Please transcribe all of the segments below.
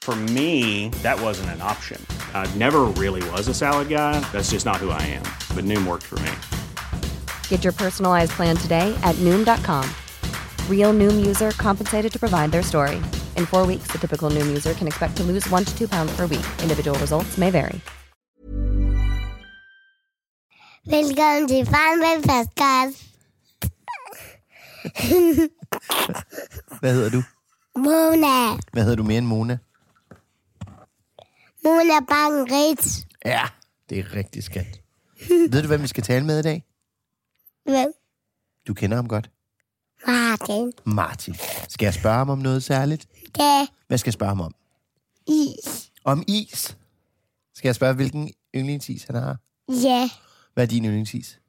For me, that wasn't an option. I never really was a salad guy. That's just not who I am. But Noom worked for me. Get your personalized plan today at Noom.com. Real Noom user compensated to provide their story. In four weeks, the typical Noom user can expect to lose one to two pounds per week. Individual results may vary. Velkommen til Farmvand Podcast. Hvad hedder du? Mona. Hvad hedder du mere end Mona? Mona Bang-Ritz. Ja, det er rigtig skat. Ved du, hvem vi skal tale med i dag? Hvem? Du kender ham godt. Martin. Martin. Skal jeg spørge ham om noget særligt? Ja. Hvad skal jeg spørge ham om? Is. Om is. Skal jeg spørge, hvilken yndlingsis han har? Ja. Hvad er din yndlingsis?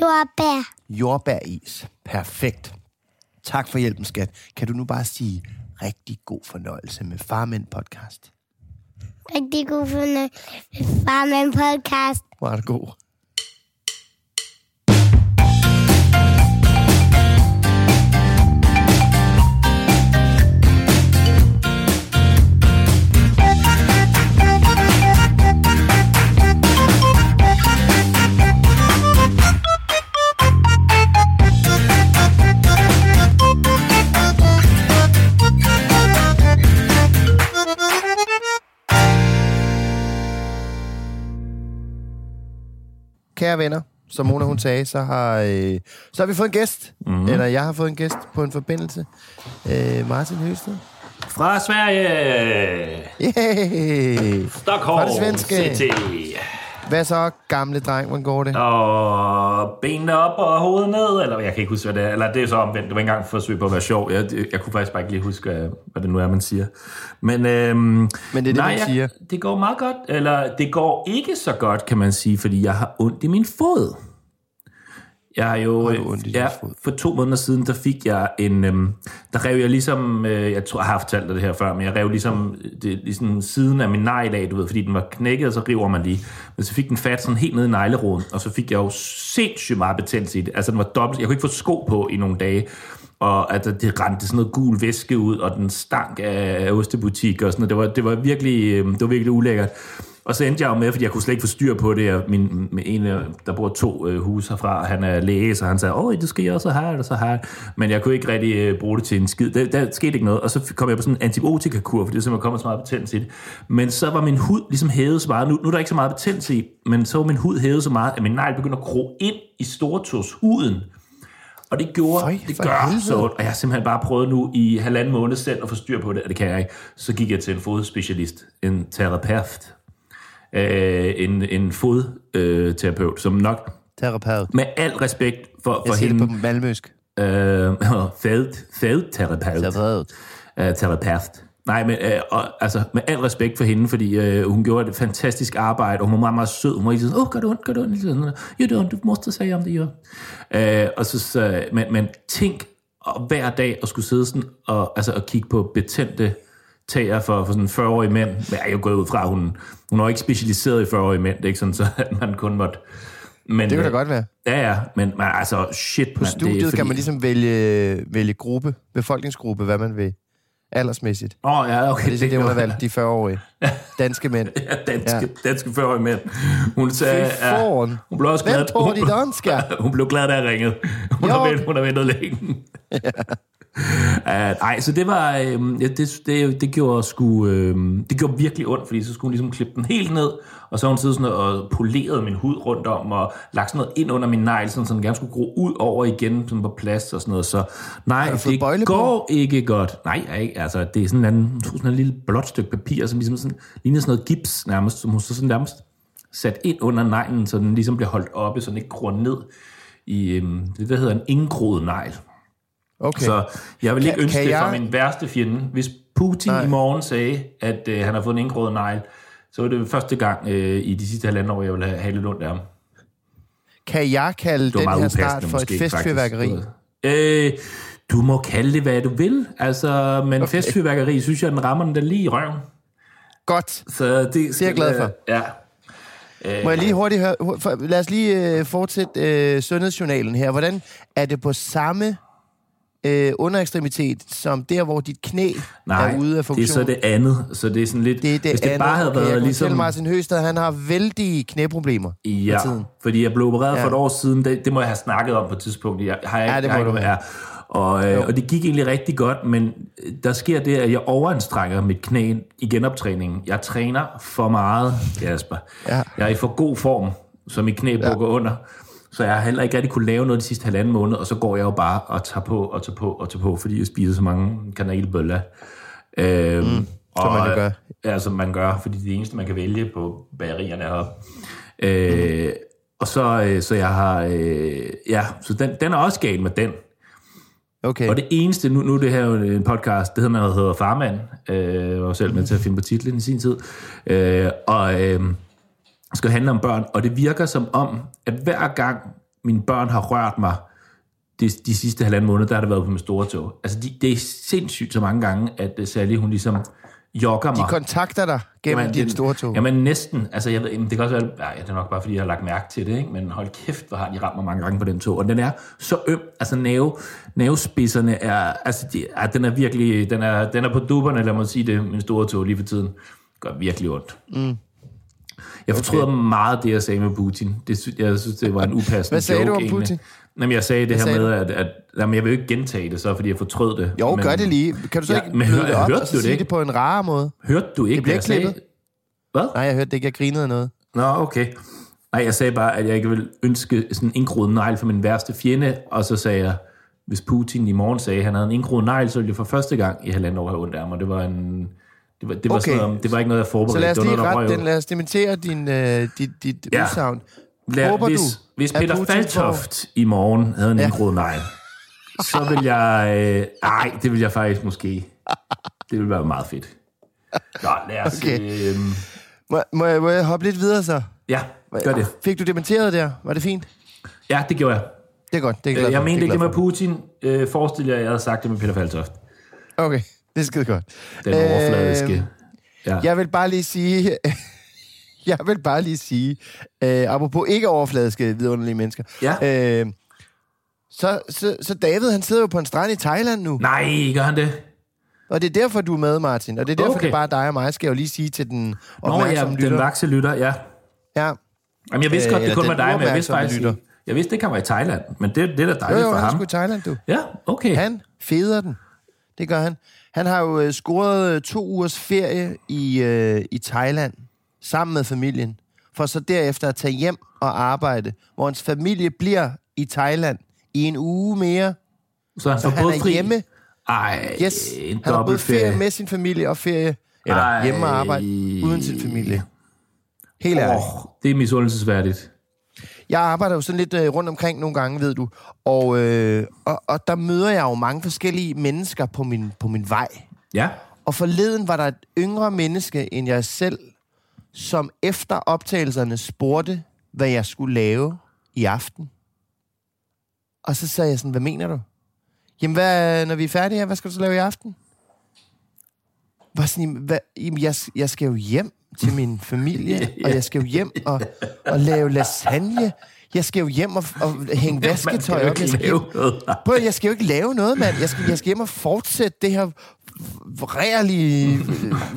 Jordbær. Jordbæris. Perfekt. Tak for hjælpen, skat. Kan du nu bare sige rigtig god fornøjelse med Farmænd podcast? Rigtig god fornøjelse med en Podcast. Var det god. Kære venner, som Mona hun sagde, så har, øh, så har vi fået en gæst. Mm. Eller jeg har fået en gæst på en forbindelse. Øh, Martin Høsted. Fra Sverige. Yay! Stockholm Fra det svenske. City. Hvad så, gamle dreng? Hvordan går det? Og benene op og hovedet ned, eller jeg kan ikke huske, hvad det er. Eller det er så omvendt. Det var ikke engang for at forsøge på at være sjov. Jeg, jeg kunne faktisk bare ikke lige huske, hvad hvad det nu er, man siger. Men, øhm, Men det er det, nej, man jeg, siger. Det går meget godt. Eller det går ikke så godt, kan man sige, fordi jeg har ondt i min fod. Jeg har jo, Har du ondt i din ja, for to måneder siden, der fik jeg en, øhm, der rev jeg ligesom, øh, jeg tror, jeg har fortalt dig det her før, men jeg rev ligesom, det, ligesom siden af min negl af, du ved, fordi den var knækket, og så river man lige. Men så fik den fat sådan helt ned i negleroden, og så fik jeg jo sindssygt meget betændelse i det. Altså den var dobbelt, jeg kunne ikke få sko på i nogle dage, og at det rendte sådan noget gul væske ud, og den stank af ostebutik og sådan noget. Det var, det var virkelig, øh, det var virkelig ulækkert. Og så endte jeg jo med, fordi jeg kunne slet ikke få styr på det, og min, med en, af- der bor to øh, huse herfra, han er læge, så han sagde, åh, det skal jeg også have, og så her. Men jeg kunne ikke rigtig øh, bruge det til en skid. Der, der skete ikke noget, og så kom jeg på sådan en antibiotikakur, fordi det simpelthen kommet så meget betændelse i det. Men så var min hud ligesom hævet så meget, nu, nu er der ikke så meget betændelse i, men så var min hud hævet så meget, at min negl begyndte at gro ind i stortåshuden. Og det gjorde, Føj, det gør helvede. så ondt. Og jeg har simpelthen bare prøvet nu i halvanden måned selv at få styr på det, og det kan jeg ikke. Så gik jeg til en fodspecialist, en terapeut, øh, en, en fodterapeut, øh, terapeut, som nok Terapeut. med al respekt for, Jeg for det hende, på malmøsk. øh, fad, fadterapeut, Terapeut. øh, terapeut. Nej, men øh, og, altså, med al respekt for hende, fordi øh, hun gjorde et fantastisk arbejde, og hun var meget, meget sød. Hun var ikke sådan, åh, gør det ondt, gør det ondt? Sådan, Jo, det ondt, du måste sige, om det gør. Øh, og så, så, men, men tænk og hver dag at skulle sidde sådan og, altså, og kigge på betændte tager for, for sådan 40-årige mænd. Men jeg er jo gået ud fra, at hun, hun er jo ikke specialiseret i 40-årige mænd, det er ikke sådan, så at man kun måtte... Men, Det kan da øh, godt være. Ja, ja, men, men altså, shit, På mand, studiet det er kan man ligesom vælge, vælge gruppe, befolkningsgruppe, hvad man vil. Aldersmæssigt. Åh, oh, ja, okay. Det er det, hun har valgt, de 40-årige. Danske mænd. Ja, danske, Ja. ja. danske 40 mænd. Hun sagde, foran. hun blev også Hvem glad. tror de hun, dansker? hun blev glad, da jeg ringede. Hun, Jo. har ventet, hun har ventet længe. Uh, nej, så det var, øh, det, det, det, gjorde sgu, øh, det gjorde virkelig ondt, fordi så skulle hun ligesom klippe den helt ned, og så hun siddet sådan og poleret min hud rundt om, og lagt sådan noget ind under min negl, sådan, så den gerne skulle gro ud over igen, sådan på plads og sådan noget. Så nej, det på? går ikke godt. Nej, jeg ikke. Altså, det er sådan en, anden, sådan en lille blåt stykke papir, som ligesom sådan, ligner sådan noget gips nærmest, som hun så sådan nærmest sat ind under neglen, så den ligesom bliver holdt oppe, så den ikke gror ned i øhm, det, der hedder en indgroet negl. Okay. Så jeg vil ikke Kan- ønske kan det for jeg- min værste fjende. Hvis Putin Nej. i morgen sagde, at øh, han har fået en indgroet negl, så var det første gang øh, i de sidste halvanden år, jeg ville have, lidt ondt af ham. Kan jeg kalde den her start for et måske, festfyrværkeri? faktisk. Øh, du må kalde det, hvad du vil. Altså, men okay. festfyrværkeri, synes jeg, den rammer den der lige i røven. Godt. Så det, Det er jeg glad for. Ja. Må jeg lige hurtigt høre? Lad os lige øh, fortsætte øh, sundhedsjournalen her. Hvordan er det på samme øh, underekstremitet, som der, hvor dit knæ Nej, er ude af det funktion? er så det andet. Så det er sådan lidt... det er det hvis det andet. bare havde okay, jeg været kan ligesom... fortælle Martin Høsted, han har vældige knæproblemer Ja, tiden. fordi jeg blev opereret ja. Ja. for et år siden. Det, det må jeg have snakket om på et tidspunkt. Jeg, har jeg, Ja, det jeg, må har du have. ja. Og, øh, og det gik egentlig rigtig godt, men der sker det, at jeg overanstrænger mit knæ i genoptræningen. Jeg træner for meget, Jasper. Ja. Jeg er i for god form, så mit knæ Ja. bukker under. Så jeg har heller ikke rigtig kunne lave noget de sidste halvanden måned, og så går jeg jo bare og tager på og tager på og tager på, fordi jeg spiser så mange kanelbøller. Øhm, mm, som man jo gør. Ja, som man gør, fordi det eneste, man kan vælge på bagerierne heroppe. Øh, og så, øh, så jeg har, øh, ja, så den, den er også gal med den. Okay. Og det eneste, nu, nu er det her jo en podcast, det hedder, der hedder Farmand, øh, var selv med til at finde på titlen i sin tid, øh, og øh, skal handle om børn, og det virker som om, at hver gang mine børn har rørt mig, de, de sidste halvanden måned, der har det været på min store tog. Altså, de, det er sindssygt så mange gange, at uh, Sally, hun ligesom jogger mig. De kontakter dig gennem Jamen, din store tog. Jamen næsten. Altså, jeg ved, det kan også være, ja, det er nok bare, fordi jeg har lagt mærke til det, ikke? men hold kæft, hvor har de ramt mig mange gange på den tog. Og den er så øm, altså nerve, nervespidserne er, altså, de, ja, den er virkelig, den er, den er på dupperne, lad mig sige det, min store tog lige for tiden. Det gør virkelig ondt. Mm. Jeg fortryder okay. meget det, jeg sagde med Putin. Det, jeg synes, det var en upassende Hvad sagde joke, du om egentlig. Putin? Jamen, jeg sagde det Hvad her sagde med, at, at jamen, jeg vil jo ikke gentage det så, fordi jeg fortrød det. Jo, men, gør det lige. Kan du så Ja, ikke men hør- det op hørte og så du det sige ikke? det på en rar måde? Hørte du ikke, Det jeg ikke? Hvad? Nej, jeg hørte det ikke. Jeg grinede noget. Nå, okay. Nej, jeg sagde bare, at jeg ikke vil ønske sådan en indgroet negl for min værste fjende, og så sagde jeg, hvis Putin i morgen sagde, at han havde en indgroet negl, så ville jeg for første gang i halvandet år have ondt af mig. Det var en... Det var, det var, Okay. sådan noget, det var ikke noget, jeg forberedte. Så lad os lige noget, rette den. Lad os dementere din, øh, dit, dit Ja. udsagn. Lad, Håber hvis, du, hvis Peter Putin Faltoft i morgen havde en Ja. indgroet negl, så vil jeg... Øh, ej, det vil jeg faktisk måske... Det vil være meget fedt. Nå, lad os... Okay. Øh, Må, må, jeg, må jeg hoppe lidt videre så? ja, gør det. Fik du dementeret der? Var det fint? Ja, det gjorde jeg. Det er godt. Det er jeg glad Øh, Jeg for. mente ikke det med Putin. Øh, forestil jer, at jeg havde sagt det med Peter Faltoft. for. Okay, det er skide godt. Den overfladiske. Ja. Jeg vil bare lige sige... jeg vil bare lige sige... Øh, apropos ikke overfladiske vidunderlige mennesker. Ja. Øh, så, så, så David, han sidder jo på en strand i Thailand nu. Nej, gør han det? Og det er derfor, du er med, Martin. Og det er derfor, Okay. det er bare dig og mig, skal jeg jo lige sige til den Nå ja, opmærksomme den vakse lytter, ja. Ja. Jamen, jeg vidste Øh, godt, det eller kun den var dig, men jeg vidste faktisk lytter. Jeg vidste ikke, han var i Thailand, men det, det er da Jo, dejligt jo, for han ham. skulle i Thailand, du. Ja, okay. Han feder den. Det gør han. Han har jo øh, scoret øh, to ugers ferie i, øh, i Thailand sammen med familien, for så derefter at tage hjem og arbejde, hvor hans familie bliver i Thailand i en uge mere. så han Så han er fri. hjemme. Ej, Yes, en han har både ferie med sin familie og ferie, eller Ej. hjemme og arbejde uden sin familie. Helt ærligt. Åh, det er misundelsesværdigt. Jeg arbejder jo sådan lidt øh, rundt omkring nogle gange, ved du. Og, øh, og, og der møder jeg jo mange forskellige mennesker på min, på min vej. Ja. Og forleden var der et yngre menneske end jeg selv, som efter optagelserne spurgte, hvad jeg skulle lave i aften. Og så sagde jeg sådan, hvad mener du? Jamen, hvad, når vi er færdige her, hvad skal du så lave i aften? Var sådan, hvad, jamen jeg, jeg skal jo hjem til min familie, og jeg skal jo hjem og, og lave lasagne. Jeg skal jo hjem og, og hænge vasketøj op. Jeg skal, hjem, lave. Prøv, jeg skal jo ikke lave noget, mand. Jeg skal, jeg skal hjem og fortsætte det her rærlige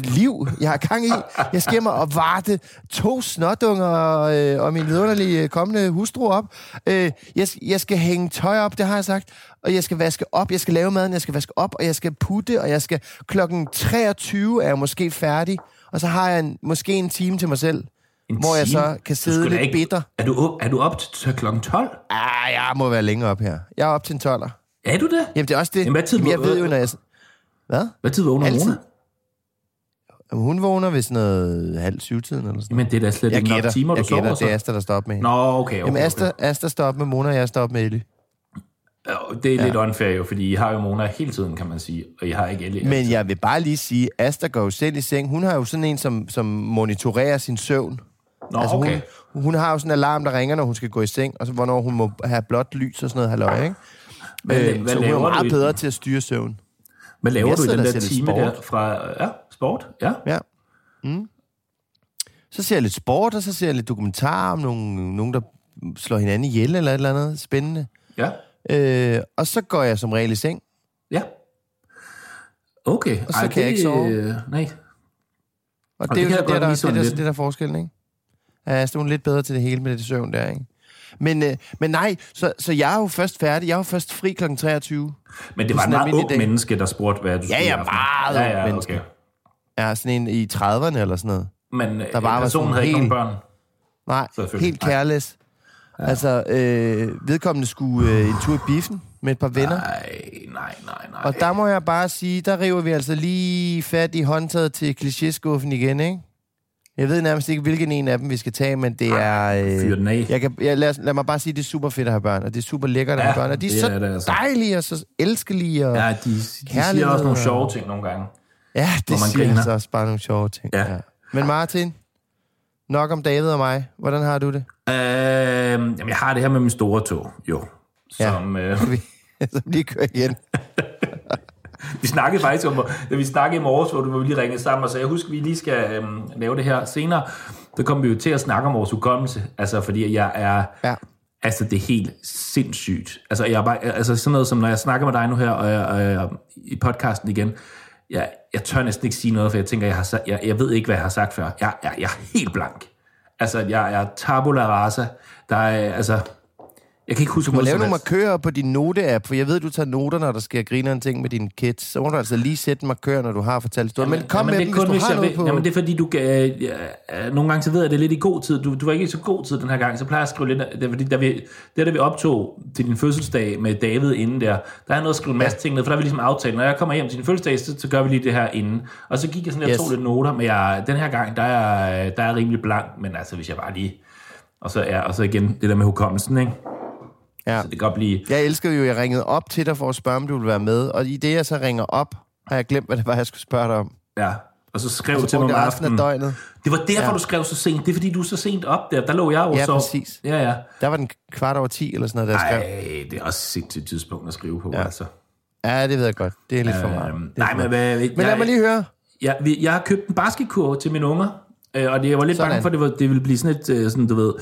liv, jeg har gang i. Jeg skal hjem og varte to snotunger øh, og min vidunderlige kommende hustru op. Øh, jeg, jeg skal hænge tøj op, det har jeg sagt. Og jeg skal vaske op, jeg skal lave maden, jeg skal vaske op, og jeg skal putte, og jeg skal... Klokken 23 er jeg måske færdig, og så har jeg en, måske en time til mig selv. En hvor jeg time? så kan Du sidde lidt bitter. Er du, op- er du op til, klokken 12? Ah, jeg må være længere op her. Jeg er op til en 12'er. Er du det? Jamen, det er også det. Jamen, hvad tid Jamen, jeg ved jo, når jeg... Hvad? Hvad tid vågner Altid. Mona? Jamen, hun vågner ved sådan noget halv syv-tiden eller sådan Jamen, det er da slet Jeg ikke nok timer, du jeg gætter, sover det er så. Asta, der står op med hende. Nå, okay, okay. Jamen, Asta, okay. Asta står op med Mona, og jeg står op med Ellie. Ja, Det er lidt unfair jo, fordi I har jo Mona hele tiden, kan man sige, og I har ikke Ellie. Men jeg vil bare lige sige, Asta går jo selv i seng. Hun har jo sådan en, som, som monitorerer sin søvn. Nå, altså, okay. hun, hun har jo sådan en alarm, der ringer, når hun skal gå i seng, og så hvornår hun må have blåt lys og sådan noget halløj, ikke? Hvad, Øh, hvad så hun er du meget i- bedre til at styre søvn. Hvad laver Jeg du i den der lidt time sport. der fra... Ja, sport, ja. Ja. Mm. Så ser jeg lidt sport, og så ser jeg lidt dokumentar om nogen, nogen der slår hinanden ihjel eller et eller andet spændende. Ja, Øh, og så går jeg som regel i seng. ja. Okay. Og så kan jeg ikke sove. øh, Nej. Og, Og det, det er jo jeg det, der, det, der, lidt. det der er forskellen, ikke? Ja, er hun lidt bedre til det hele med det søvn der, ikke? Men, øh, men nej, så, så jeg er jo først færdig. Jeg er jo først fri kl. 23. Men det var en meget ung dag. menneske, der spurgte, hvad du skulle ja, i aften. meget ja, ja, menneske. Okay. Jeg er sådan en i 30'erne eller sådan noget. Men Der der bare var personen sådan havde ikke helt- nogen børn. Nej, helt kærlæs. Ja. Altså, øh, vedkommende skulle øh, en tur i biffen med et par venner. Nej, nej, nej, nej. Og der må jeg bare sige, der river vi altså lige fat i håndtaget til klichéskuffen igen, ikke? Jeg ved nærmest ikke, hvilken en af dem vi skal tage, men det er... Af. jeg kan, jeg, lad, lad mig bare sige, det er super fedt at have børn, og det er super lækkert at Ja, have børn, og de er så er det altså. dejlige og så elskelige. Og, Ja, de, de siger også nogle og- sjove ting nogle gange. ja det siger altså også bare nogle sjove ting. Ja. Men Martin, nok om David og mig. Hvordan har du det? Øh, jamen, jeg har det her med min store tog, jo. Ja. Som, øh, Skal vi så lige køre igen? vi snakkede faktisk om, da vi snakkede i morges, hvor du vi lige ringede sammen og sagde, jeg husker, vi lige skal øhm, lave det her senere. Der kommer vi jo til at snakke om vores hukommelse, altså fordi jeg er... Ja. Altså, det er helt sindssygt. Altså, jeg er bare, altså sådan noget som, når jeg snakker med dig nu her, og jeg, og jeg, i podcasten igen, jeg, jeg tør næsten ikke sige noget, for jeg tænker, jeg, har, jeg, jeg ved ikke, hvad jeg har sagt før. Jeg, jeg, jeg er helt blank. Altså, jeg er tabula rasa. Der er, altså... Jeg kan ikke huske Du må lave nogle markører på din note-app, for jeg ved, du tager noter, når der sker griner en ting med dine kids. Så må du altså lige sætte en markør, når du har fortalt historien. Men kom jamen, med det dem, er kun, hvis du har jeg noget ved, på... Jamen, det er fordi, du. Øh, ja, nogle gange så ved jeg, at det er lidt i god tid. Du, du var ikke i så god tid den her gang, så plejer jeg at skrive lidt... Det er fordi, da vi, der vi optog til din fødselsdag med David inden der, der er noget at skrive en masse ting ned, for der har vi ligesom aftalt, når jeg kommer hjem til din fødselsdag, så, så gør vi lige det her inden. Og så gik jeg sådan, jeg Yes. tog lidt noter, men jeg, den her gang, der er, der er jeg rimelig blank, men altså, hvis jeg bare lige... Og så, ja, og så igen det der med hukommelsen, ikke? Ja. Så det kan godt blive... Jeg elskede jo, at jeg ringede op til dig for at spørge, om du ville være med. Og i det, jeg så ringer op, har jeg glemt, hvad det var, jeg skulle spørge dig om. Ja, og så skrev Og du så til mig om jeg resten af aftenen. døgnet. Det var derfor, Ja. du skrev så sent. Det er fordi, du er så sent op der. Der lå jeg jo Ja, så. præcis. Ja, ja. Der var den kvart over 10 eller sådan noget, der jeg skrev. Ej, det er også sindssygt tidspunkt at skrive på, Ja. altså. Ja, det ved jeg godt. Det er lidt for meget. Øhm, Det er nej, for men, meget. hvad, Men lad mig lige høre. Jeg, vi- jeg har købt en basketkurv til mine unger, øh, og det, jeg var lidt Sådan. bange for, at det, var, det ville blive sådan et, øh, sådan, du ved,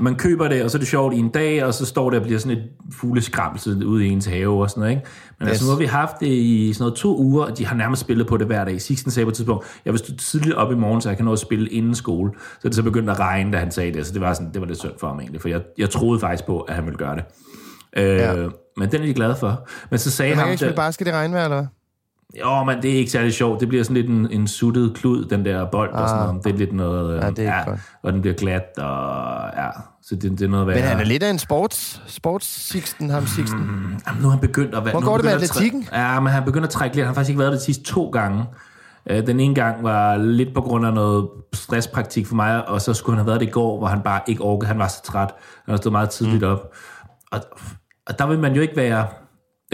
man køber det, og så er det sjovt i en dag, og så står det og bliver sådan et fugleskramsel ude i ens have og sådan noget, ikke? Men yes. altså, Yes. nu har vi haft det i sådan noget to uger, og de har nærmest spillet på det hver dag. Sixten sagde på et tidspunkt, jeg vil stå tidligt op i morgen, så jeg kan nå at spille inden skole. Så det så begyndte at regne, da han sagde det, så det var, sådan, det var lidt synd for ham egentlig, for jeg, jeg troede faktisk på, at han ville gøre det. Øh, Ja. Men den er de glade for. Men så sagde kan han... ikke spille basket i regnvejr, eller? Jo, men det er ikke særlig sjovt. Det bliver sådan lidt en, en suttet klud, den der bold og sådan noget. Det er lidt noget... øh, Ja, det er godt. Og den bliver glat, og ja, så det, det er noget værd. Men han er lidt af en sports, sports Sixten, ham Sixten. Jamen, nu er han begyndt at er går det med atletikken? Ja, men han er begyndt at trække lidt. Han har faktisk ikke været det de sidste to gange. Øh, Den ene gang var lidt på grund af noget stresspraktik for mig, og så skulle han have været det i går, hvor han bare ikke orkede. Han var så træt. Han har stået meget tidligt Mm. op. Og, og der vil man jo ikke være...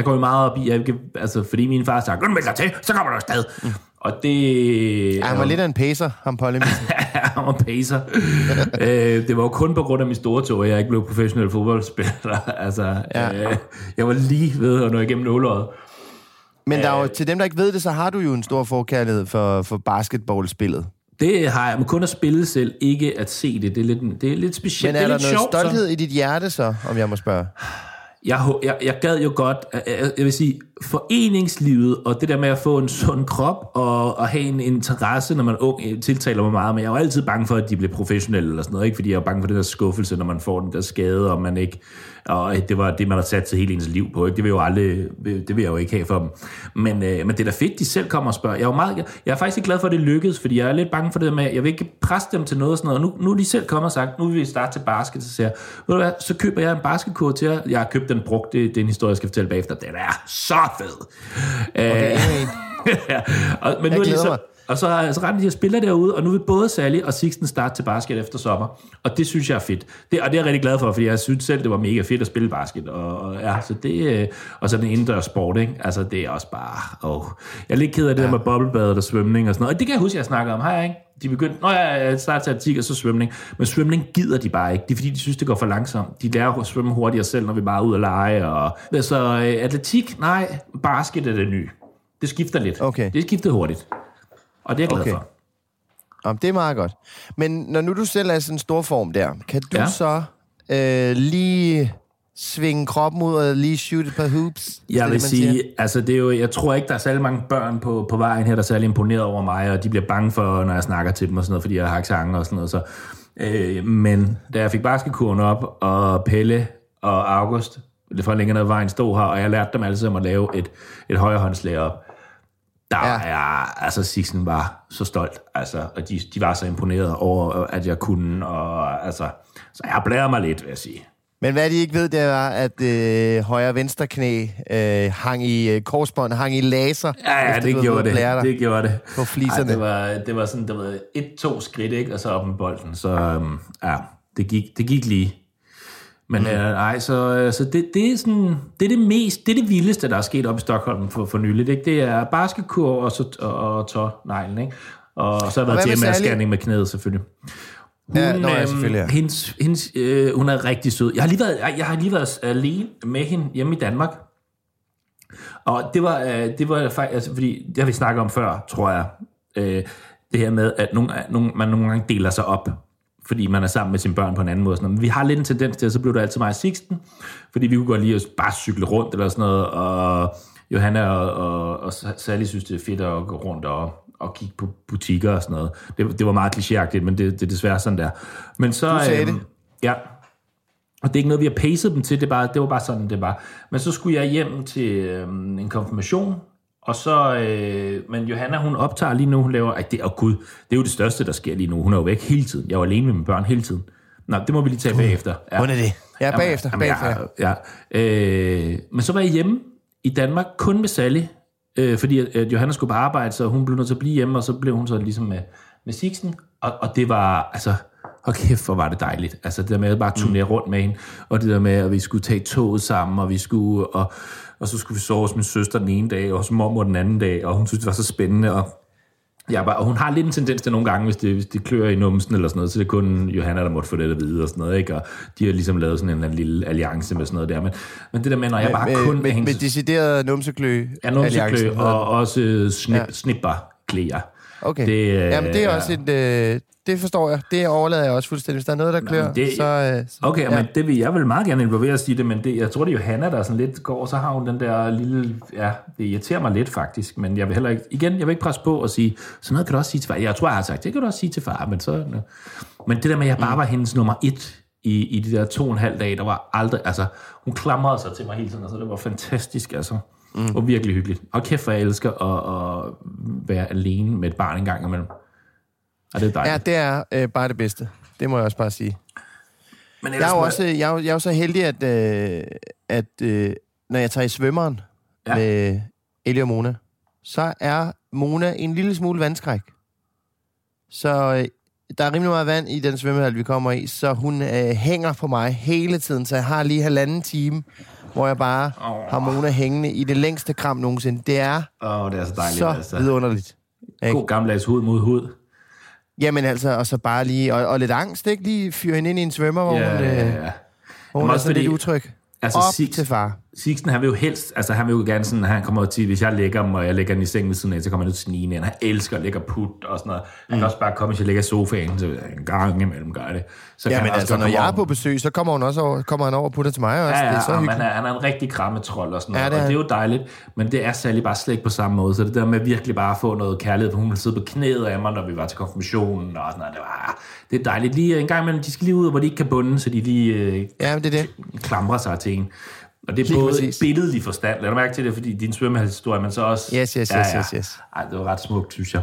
Jeg går jo meget op i, jeg, altså, fordi min far sagde, gå melde dig til, så kommer du afsted. Mm. Og det... Ja, han var lidt af en pacer, ham Polymissen. han var pacer. øh, det var jo kun på grund af min store tog, at jeg ikke blev professionel fodboldspiller. altså, Ja. øh, jeg var lige ved at nå igennem nåløjet. Men der er jo, til dem, der ikke ved det, så har du jo en stor forkærlighed for, for basketballspillet. Det har jeg, men kun at spille selv, ikke at se det. Det er lidt, det er lidt specielt. Men er det der er lidt noget sjovt, stolthed Så. i dit hjerte så, om jeg må spørge? Jeg, jeg, jeg gad jo godt, jeg, jeg, vil sige, foreningslivet og det der med at få en sund krop og, og have en interesse, når man er ung, øh, tiltaler mig meget, men jeg er jo altid bange for, at de bliver professionelle eller sådan noget, ikke? fordi jeg er bange for den der skuffelse, når man får den der skade, og man ikke, og det var det, man har sat sig hele ens liv på, ikke? det vil jeg jo aldrig, det vil jeg jo ikke have for dem. Men, øh, men det er da fedt, de selv kommer og spørger. Jeg er, jo meget, jeg, jeg er faktisk ikke glad for, at det lykkedes, fordi jeg er lidt bange for det med, jeg vil ikke presse dem til noget og sådan noget, og nu, nu er de selv kommet og sagt, nu vil vi starte til basket, så siger jeg, ved du hvad, så køber jeg en basketkur til jer, jeg har købt den brugt, det, det er en historie, jeg skal fortælle bagefter, den er så fed. Okay, Øh, ja, og, men Jeg nu er de så, mig. Og så, så render de og spiller derude, og nu vil både Sally og Sixten starte til basket efter sommer. Og det synes jeg er fedt. Det, og det er jeg rigtig glad for, fordi jeg synes selv, det var mega fedt at spille basket. Og, og, ja, så det, øh, og så den indendørs sport, ikke? Altså, det er også bare... Åh. Jeg er lidt ked af det ja. der med boblebadet og svømning og sådan noget. Og det kan jeg huske, jeg snakker om. Hej, ikke? De begyndte, nå ja, jeg starter til atletik og så svømning. Men svømning gider de bare ikke. Det er fordi, de synes, det går for langsomt. De lærer at svømme hurtigere selv, når vi bare er ude at lege. Og, så øh, atletik, nej, basket er det nye. Det skifter lidt. Okay. Det skifter hurtigt. Og det er jeg glad Okay. for. Om det er meget godt. Men når nu du selv er i sådan en stor form der, kan du Ja. så øh, lige svinge kroppen ud og lige shoot et par hoops? Det Jeg det, vil man sige, siger. altså det er jo, jeg tror ikke, der er særlig mange børn på, på vejen her, der er særlig imponeret over mig, og de bliver bange for, når jeg snakker til dem og sådan noget, fordi jeg har accent og sådan noget. Så, øh, men da jeg fik basketkuren op, og Pelle og August, det for længere ned vejen, stod her, og jeg lærte dem alle sammen at lave et, et højrehåndslæg op. Der ja. Er, altså Sixten var så stolt, altså, og de, de var så imponeret over, at jeg kunne, og altså, så jeg blærer mig lidt, vil jeg sige. Men hvad de ikke ved, det er, at øh, højre venstre knæ øh, hang i øh, korsbånd, hang i laser. Ja, ja, det var gjorde det. dig. Det gjorde det. På fliserne. Ej, det, var, det var sådan, der var et-to skridt, ikke? Og så op med bolden. Så um, ja, det gik, det gik lige. Men mm. øh, nej, så, øh, så det, det, er sådan, det er det mest, det er det vildeste, der er sket op i Stockholm for, for nyligt. Ikke? Det er basketkur og, så, og, og tårneglen, ikke? Og så har der været? TMR-scanning med knæet, selvfølgelig. Hun, Ja, nå ja, øhm, selvfølgelig, ja. hendes, hendes, øh, hun er rigtig sød. Jeg har lige været, jeg, jeg har lige været alene med hende hjemme i Danmark. Og det var, øh, det var faktisk, altså, fordi det har vi snakket om før, tror jeg. Øh, det her med, at nogle, nogle, man nogle gange deler sig op, fordi man er sammen med sine børn på en anden måde. Sådan noget. Men vi har lidt en tendens til, at så blev det altid mig og Sixten, fordi vi kunne godt lide at bare cykle rundt eller sådan noget, og Johanna og, og, og Sally synes, det er fedt at gå rundt og, og kigge på butikker og sådan noget. Det, det var meget klichéagtigt, men det, det er desværre sådan der. Men så, Du sagde øhm, det. Ja, og det er ikke noget, vi har pacet dem til, det, bare, det var bare sådan, det var. Men så skulle jeg hjem til øhm, en konfirmation, og så, øh, men Johanna, hun optager lige nu, hun laver, ej, det, oh gud, det er jo det største, der sker lige nu. Hun er jo væk hele tiden. Jeg var alene med mine børn hele tiden. Nå, det må vi lige tage bagefter. Ja. Hvordan er det? Ja, bagefter. Jamen, bagefter. ja, ja. Øh, men så var jeg hjemme i Danmark, kun med Sally, øh, fordi at, at Johanna skulle på arbejde, så hun blev nødt til at blive hjemme, og så blev hun så ligesom med, med Sixten, og, og det var, altså, og kæft, hvor var det dejligt. Altså det der med at bare turnere rundt med hende, og det der med, at vi skulle tage toget sammen, og vi skulle, og, og så skulle vi sove hos min søster den ene dag, og hos mormor den anden dag, og hun synes, det var så spændende, og Ja, bare, og hun har lidt en tendens til nogle gange, hvis det, hvis det klør i numsen eller sådan noget, så det er kun Johanna, der måtte få det at vide og sådan noget, ikke? Og de har ligesom lavet sådan en eller anden lille alliance med sådan noget der. Men, men det der med, når jeg bare med, kun med, med decideret numseklø. Ja, numseklø og også øh, snip, ja. Snipperklæder. Okay. Det, øh, Jamen, det er ja. også et... Øh, det forstår jeg. Det overlader jeg også fuldstændig. Hvis der er noget, der klør, det- så... Øh, så Okay, ja. men det vil jeg vil meget gerne involveres i det, men det, jeg tror, det er Johanna, der sådan lidt går, så har hun den der lille... Ja, det irriterer mig lidt faktisk, men jeg vil heller ikke... Igen, jeg vil ikke presse på og sige, sådan noget kan du også sige til far. Jeg tror, jeg har sagt, det kan du også sige til far, men så... Men det der med, at jeg bare var hendes nummer et i, i de der to og en halv dage, der var aldrig... Altså, hun klamrede sig til mig hele tiden, altså det var fantastisk, altså. Mm. Og virkelig hyggeligt. Og kæft, hvor jeg elsker at, at være alene med et barn en gang imellem. Og det er dejligt. ja, det er øh, bare det bedste. Det må jeg også bare sige. men Jeg er jo også jeg er, jeg er jo så heldig, at, øh, at øh, når jeg tager i svømmeren Ja. ja. med Elie og Mona, så er Mona en lille smule vandskræk. Så øh, der er rimelig meget vand i den svømmehal, vi kommer i, så hun øh, hænger på mig hele tiden, så jeg har lige halvanden time, hvor jeg bare oh. har Mona hængende i det længste kram nogensinde. Det er Åh, oh, det er så dejligt, så altså. vidunderligt. God gammeldags hud mod hud. Jamen altså, og så bare lige, og, og lidt angst, ikke? Lige fyre hende ind i en svømmer, hvor Ja, hun, øh, hvor hun Jamen er også sådan lidt fordi- utryg. Altså, Op Six, til far. Sixten, han vil jo helst, altså han vil jo gerne sådan, han kommer til, hvis jeg lægger ham, og jeg lægger den i sengen ved siden af, så kommer han ud snigende ind. Han elsker at lægge put og sådan noget. Han kan også bare komme, hvis jeg lægger sofaen, så en gang imellem gør det. Så kan Ja, han men altså, når jeg er på besøg, så kommer, hun også over, kommer han over og putter til mig også. Ja, ja, det er så hyggeligt. han, er, han er en rigtig krammetrold og sådan Ja, noget, det er og det er han. jo dejligt, men det er Sally bare slet ikke på samme måde, så det der med virkelig bare at få noget kærlighed, for hun ville sidde på knæet af mig, når vi var til konfirmationen, og sådan noget, det, var, det er dejligt. Lige en gang imellem, de skal lige ud, hvor de ikke kan bunde, så de lige øh, Ja, det er det. klamrer sig til en. Og det er Lige både præcis. billedlig forstand, lad du mærke til det, fordi din svømmehalshistorie, men så også... Yes, yes, yes, yes, yes. Ej, det var ret smukt, synes jeg.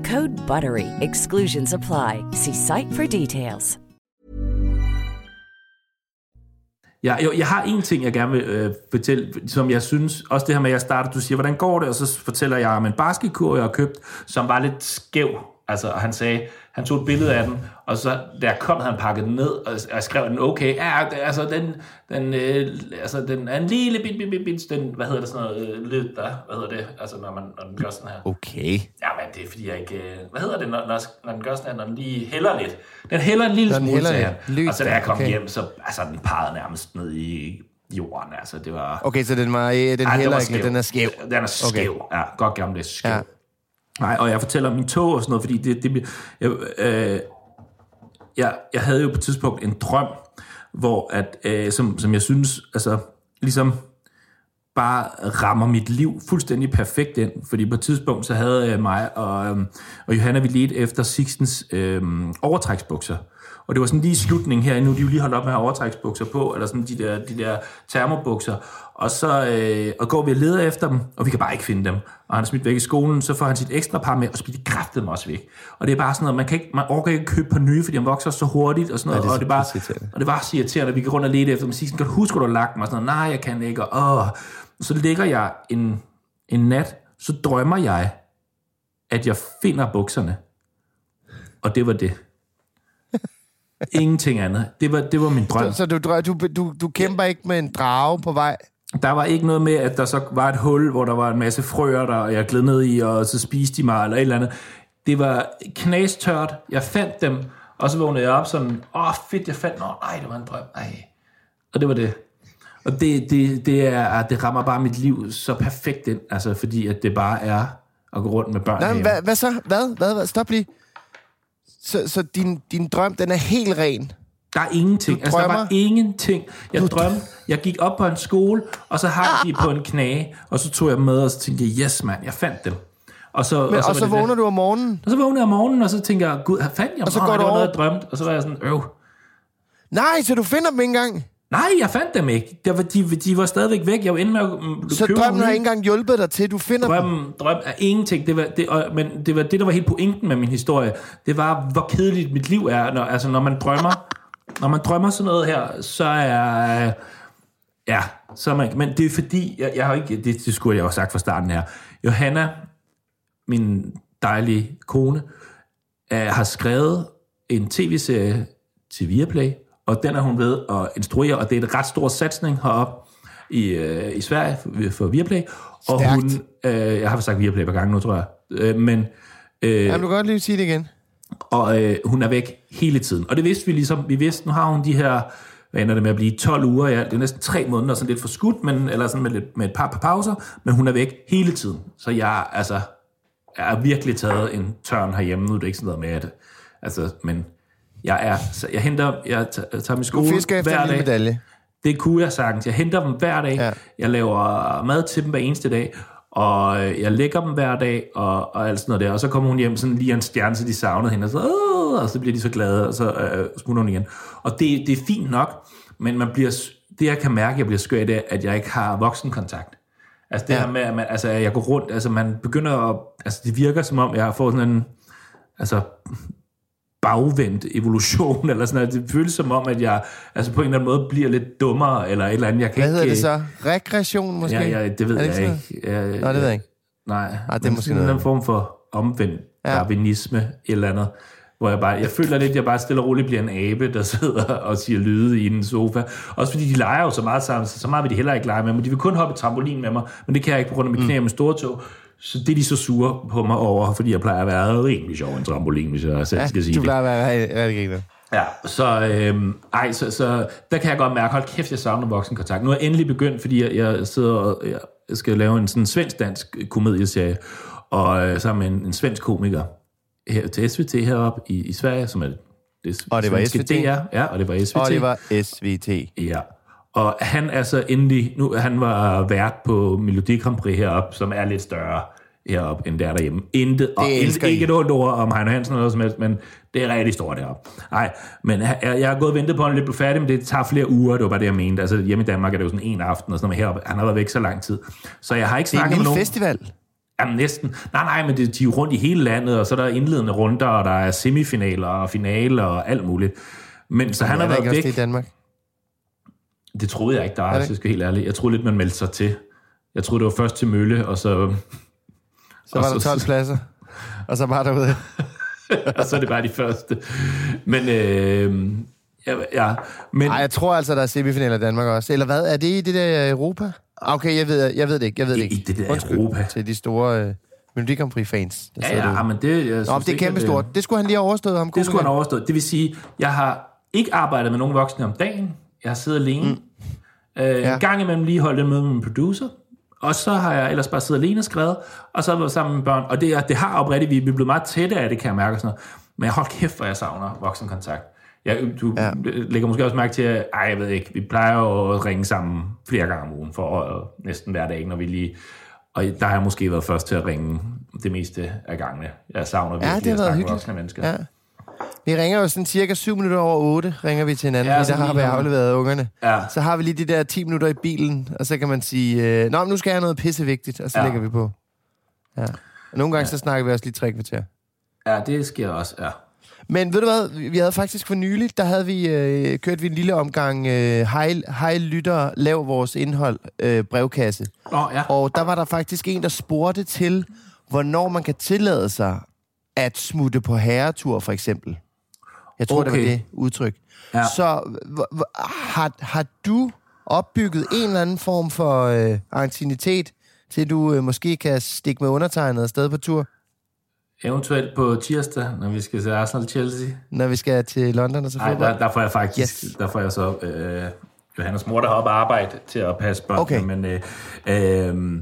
Code BUTTERY. Exclusions apply. See site for details. Jeg, jeg, jeg har en ting, jeg gerne vil øh, fortælle, som jeg synes, også det her med, at jeg starter, du siger, hvordan går det, og så fortæller jeg om en basketkur, jeg har købt, som var lidt skæv. Altså, han sagde, han tog et billede af den, og så der kom, han pakket den ned, og jeg skrev den, okay, ja, det, altså, den, den, øh, altså, den er en lille bit, bit, bit, bit, den, hvad hedder det, sådan noget, øh, lyd der, hvad hedder det, altså, når man, når den gør sådan her. Okay. Ja, det er fordi, jeg ikke... øh, Hvad hedder det, når, når, når den gør sådan her, når den lige hælder lidt? Den hælder en lille den smule, hælder sagde lidt. Og så da jeg kom okay. hjem, så altså, den pegede nærmest ned i jorden. Altså, det var... Okay, så den, var, øh, den Ej, den heller var ikke, den er skæv. Den er skæv. Ja, godt gammeldags skæv. Ja. Nej, og jeg fortæller om min tog og sådan noget, fordi det, det jeg, øh, jeg, jeg havde jo på et tidspunkt en drøm, hvor at, øh, som, som jeg synes, altså, ligesom bare rammer mit liv fuldstændig perfekt ind, fordi på et tidspunkt så havde jeg mig og, øhm, og Johanna vi ledte efter Sixtens øhm, overtræksbukser. Og det var sådan lige i slutningen her, nu de jo lige holdt op med at have overtræksbukser på, eller sådan de der, de der termobukser. Og så øh, og går vi og leder efter dem, og vi kan bare ikke finde dem. Og han er smidt væk i skolen, så får han sit ekstra par med, og så bliver de kræftet også væk. Og det er bare sådan noget, man, kan ikke, man orker ikke købe på nye, fordi de vokser så hurtigt, og sådan noget. det er og, det bare, og det var så irriterende, at vi går rundt og lede efter dem. Sixten, kan du huske, hvor du har lagt dem? Og sådan noget, nej, jeg kan ikke. Og, åh. Så ligger jeg en, en nat, så drømmer jeg, at jeg finder bukserne. Og det var det. Ingenting andet. Det var, det var min drøm. Så du, drø- du, du, du kæmper ikke med en drage på vej? Der var ikke noget med, at der så var et hul, hvor der var en masse frøer, der jeg gled ned i, og så spiste de mig, eller et eller andet. Det var knastørt. Jeg fandt dem, og så vågnede jeg op sådan, åh oh, fedt, jeg fandt, nå nej, det var en drøm, ej. Og det var det. Og det, det, det, er, det rammer bare mit liv så perfekt ind, altså fordi at det bare er at gå rundt med børn Nej, men hvad, hvad så? Hvad? Hvad? hvad? Stop lige. Så, så din, din drøm, den er helt ren? Der er ingenting. Du Altså, der var drømmer? ingenting. Jeg drømte, jeg gik op på en skole, og så hang de på en knage, og så tog jeg med, og så tænkte jeg, yes mand, jeg fandt dem. Og så, Men, og så, og så vågner det. du om morgenen? Og så vågnede jeg om morgenen, og så tænkte jeg, gud, fandt jeg Og så går du det var noget, jeg drømte. Og så var jeg sådan, øv. Nej, så du finder dem ikke engang? Nej, jeg fandt dem ikke. Der var, de, de var stadigvæk væk. Jeg var inde med at Så købe drømmen har ikke engang hjulpet dig til, du finder dem? Drøm, er ingenting. Det var, det, og, men det var det, der var helt pointen med min historie. Det var, hvor kedeligt mit liv er. Når, altså, når man drømmer, når man drømmer sådan noget her, så er... Ja, så er man, men det er fordi, jeg, jeg har ikke, det, det skulle jeg jo have sagt fra starten her. Johanna, min dejlige kone, øh, har skrevet en tv-serie til Viaplay, og den er hun ved at instruere, og det er en ret stor satsning heroppe i, øh, i Sverige for, Viaplay. Og Stærkt. hun, øh, jeg har sagt Viaplay par gange nu, tror jeg, øh, men øh, Jamen, du kan godt lige sige det igen. og øh, hun er væk hele tiden. Og det vidste vi ligesom, vi vidste, nu har hun de her, hvad ender det med at blive, 12 uger i alt. Det er næsten tre måneder, sådan lidt for skudt, men, eller sådan med, lidt, med et par, par pauser, men hun er væk hele tiden. Så jeg, altså, jeg har virkelig taget en tørn herhjemme. Nu er det ikke sådan noget med, at... Altså, men jeg er... Så jeg henter... Jeg tager, min Du skole hver dag. medalje. Det kunne jeg sagtens. Jeg henter dem hver dag. Ja. Jeg laver mad til dem hver eneste dag. Og øh, jeg lægger dem hver dag, og, og alt sådan noget der. Og så kommer hun hjem sådan lige en stjerne, så de savnede hende. Og så, Åh! og så bliver de så glade, og så øh, smutter hun igen. Og det, det er fint nok, men man bliver, det jeg kan mærke, jeg bliver skør i det, er, at jeg ikke har voksenkontakt. Altså det Ja. her med, at man, altså, jeg går rundt, altså man begynder at, altså det virker som om, jeg har fået sådan en, altså bagvendt evolution, eller sådan noget. Det føles som om, at jeg altså på en eller anden måde bliver lidt dummere, eller et eller andet. Jeg kan Hvad ikke, hedder det så? Regression måske? Ja, ja, det ved Er jeg sådan ikke. Jeg, Nå, det ved jeg ikke. Nej, det er måske sådan noget en form for omvendt Ja. darwinisme, et eller andet. Hvor jeg bare, jeg føler lidt, at jeg bare stille og roligt bliver en abe, der sidder og siger lyde i en sofa. Også fordi de leger jo så meget sammen, så så meget vil de heller ikke lege med mig. De vil kun hoppe trampolin med mig, men det kan jeg ikke på grund af mit knæ og min store tog. Så det er de så sure på mig over, fordi jeg plejer at være rimelig sjov i en trampolin, hvis jeg selv Ja, skal sige du det. plejer at være rigtig, griner. Ja, så, øhm, ej, så, så der kan jeg godt mærke, hold kæft, jeg savner voksenkontakt. Nu er jeg endelig begyndt, fordi jeg, jeg sidder og jeg skal lave en sådan svensk-dansk komedieserie, og øh, sammen med en, en svensk komiker her til SVT heroppe i, i Sverige, som er det Og det var SVT? DR, ja, og det var SVT. Og det var SVT. Ja. Og han er så endelig, nu han var vært på Melodi Grand Prix heroppe, som er lidt større heroppe, end der derhjemme. Intet, og elsker ikke, et ondt ord om Heino Hansen eller noget som helst, men det er rigtig stort deroppe. Nej, men jeg, jeg har gået og ventet på, at han lidt blev færdig, men det tager flere uger, det var bare det, jeg mente. Altså hjemme i Danmark er det jo sådan en aften, og sådan noget, men heroppe, han har været væk så lang tid. Så jeg har ikke Det er en snakket med nogen. festival. Jamen næsten. Nej, nej, men det, de er rundt i hele landet, og så er der indledende runder, og der er semifinaler og finaler og alt muligt. Men så han er har været væk. det i Danmark? Det troede jeg ikke, der Er var, hvis jeg skal helt ærlig. Jeg troede lidt, man meldte sig til. Jeg troede, det var først til Mølle, og så, Så var Og der så- 12 pladser. Og så var derude. og så er det bare de første. Men, øh, ja, ja, men Nej, jeg tror altså, der er semifinaler i Danmark også. Eller hvad? Er det i det der Europa? Okay, jeg ved, jeg ved det ikke. Jeg ved det ikke. i det der Undskyld Europa. til de store uh, Melodi Grand Prix-fans. Der ja, ja, men det, jeg synes Nå, men det er kæmpe stort. Det skulle han lige have overstået ham. Det skulle han komikeren. overstå. Det vil sige, jeg har ikke arbejdet med nogen voksne om dagen. Jeg har siddet alene. Mm. Øh, Ja. En gang imellem lige holdt et møde med min producer. Og så har jeg ellers bare siddet alene og skrevet, og så har jeg været sammen med børn. Og det, det har oprigtigt, vi er blevet meget tætte af det, kan jeg mærke. og Sådan noget. Men jeg hold kæft, hvor jeg savner voksenkontakt. Jeg, du Ja. ja. lægger måske også mærke til, at ej, jeg ved ikke, vi plejer jo at ringe sammen flere gange om ugen, for øh, næsten hver dag, når vi lige... Og der har jeg måske været først til at ringe det meste af gangene. Jeg savner Ja, virkelig det har at snakke med voksne mennesker. Ja. Vi ringer jo sådan cirka 7 minutter over 8, ringer vi til hinanden, Ja, sådan har vi afleveret ungerne. Ja. Så har vi lige de der 10 minutter i bilen, og så kan man sige, øh, Nå, nu skal jeg have noget pissevigtigt, og så ja. Lægger vi på. Ja. Og nogle gange ja. så snakker vi også lige tre kvarter. Ja, det sker også, ja. Men ved du hvad, vi havde faktisk for nylig, der havde vi øh, kørt vi en lille omgang øh, hej, hej lytter, lav vores indhold øh, brevkasse. Nå, ja. Og der var der faktisk en, der spurgte til, hvornår man kan tillade sig at smutte på herretur, for eksempel. Jeg tror, okay. det var det udtryk. Ja. Så har, har du opbygget en eller anden form for øh, ancienitet, til du øh, måske kan stikke med undertegnet afsted på tur, Eventuelt på tirsdag, når vi skal se Arsenal-Chelsea. når vi skal til London og så Nej, der, der får jeg faktisk, Yes. der får jeg så øh, Johannes mor, der har op og arbejde til at passe børnene. Okay. Men øh, øh,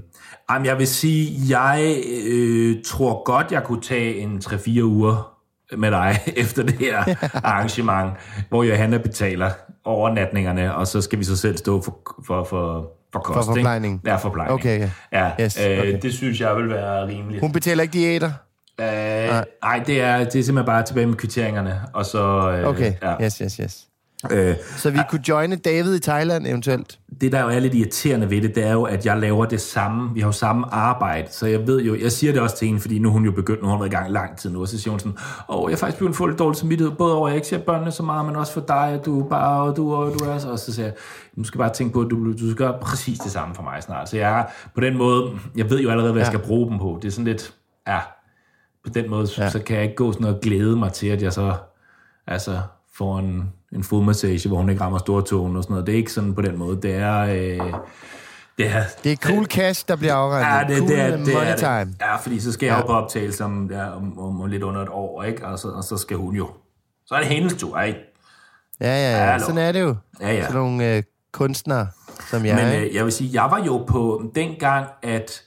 jamen, jeg vil sige, jeg øh, tror godt, jeg kunne tage en 3-4 uger med dig efter det her arrangement, hvor Johanna betaler overnatningerne, og så skal vi så selv stå for, for, for, for kost. For forplejning. Ikke? Ja, forplejning. Okay, ja. Yes, øh, okay. Det synes jeg vil være rimeligt. Hun betaler ikke diæter? Øh, nej, det er, det er simpelthen bare tilbage med kvitteringerne, og så... Øh, Okay, ja. yes, yes, yes. Øh, Så vi kunne joine David i Thailand eventuelt? det, der jo er lidt irriterende ved det, det er jo, at jeg laver det samme. Vi har jo samme arbejde, så jeg ved jo... Jeg siger det også til hende, fordi nu hun jo begyndt, nu har hun været i gang lang tid nu, og så siger hun sådan, åh, jeg er faktisk begyndt at få lidt dårlig samvittighed, både over, at jeg ikke ser børnene så meget, men også for dig, at du er bare, og du, og du er så... Og så siger jeg, du skal bare tænke på, at du, du skal gøre præcis det samme for mig snart. Så jeg er på den måde, jeg ved jo allerede, hvad jeg Ja. skal bruge dem på. Det er sådan lidt, ja, på den måde, ja. så kan jeg ikke gå sådan og glæde mig til, at jeg så altså, får en, en fodmassage, hvor hun ikke rammer stortåen og sådan noget. Det er ikke sådan på den måde. Det er... Øh, det er, Det er cool cash, der bliver afregnet. Ja, det, cool det, er, det, money er time. Ja, fordi så skal jeg Ja. jo på optagelse om, ja, om, om, om lidt under et år, ikke? Og så, og så skal hun jo... Så er det hendes tur, ikke? Ja, ja, ja. Hallo. Sådan er det jo. Ja, ja. Sådan nogle øh, kunstnere, som jeg Men øh, jeg vil sige, jeg var jo på dengang, at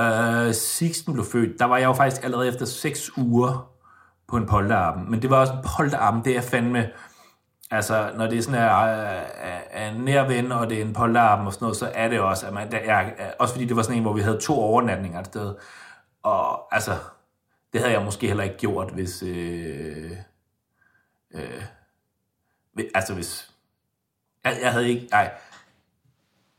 Øh, Sixten blev født, der var jeg jo faktisk allerede efter 6 uger på en polterarben. Men det var også en polterarben, det er fandme... Altså, når det er sådan øh, en nær ven, og det er en polterarben og sådan noget, så er det også, at man, der er, også fordi det var sådan en, hvor vi havde to overnatninger et sted. Og altså, det havde jeg måske heller ikke gjort, hvis... Øh, øh, altså, hvis... Jeg, jeg havde ikke... Nej.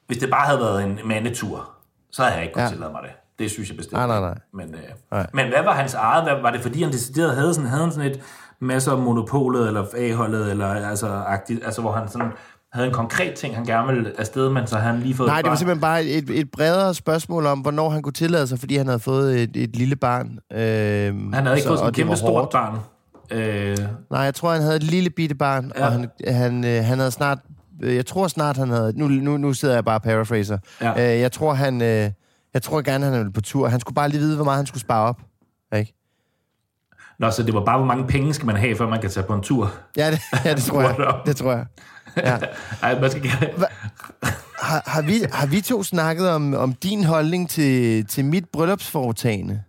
Hvis det bare havde været en mandetur, så havde jeg ikke kunnet ja. tillade mig det. Det synes jeg bestemt. Nej, nej, nej. Men, øh, Nej. men hvad var hans eget? Hvad, var det fordi, han decideret havde sådan, havde sådan et masser af monopolet, eller A-holdet, eller altså, agtigt, altså hvor han sådan havde en konkret ting, han gerne ville afsted, men så havde han lige fået Nej, et det var simpelthen bare et, et bredere spørgsmål om, hvornår han kunne tillade sig, fordi han havde fået et, et lille barn. Øhm, Han havde ikke fået sådan et kæmpe stort barn. Øh, Nej, jeg tror, han havde et lille bitte barn. Ja. og han, han, øh, han havde snart... øh, Jeg tror snart, han havde... Nu, nu, nu sidder jeg bare og paraphraser. Ja. Øh, jeg tror, han... Øh, jeg tror gerne, han ville på tur. Han skulle bare lige vide, hvor meget han skulle spare op. Ikke? Nå, så det var bare, hvor mange penge skal man have, før man kan tage på en tur? Ja, det, ja, det tror jeg. Det tror jeg. Ja. Ej, man skal gerne... Har, har, vi, har vi to snakket om, om din holdning til, til mit bryllupsforetagende?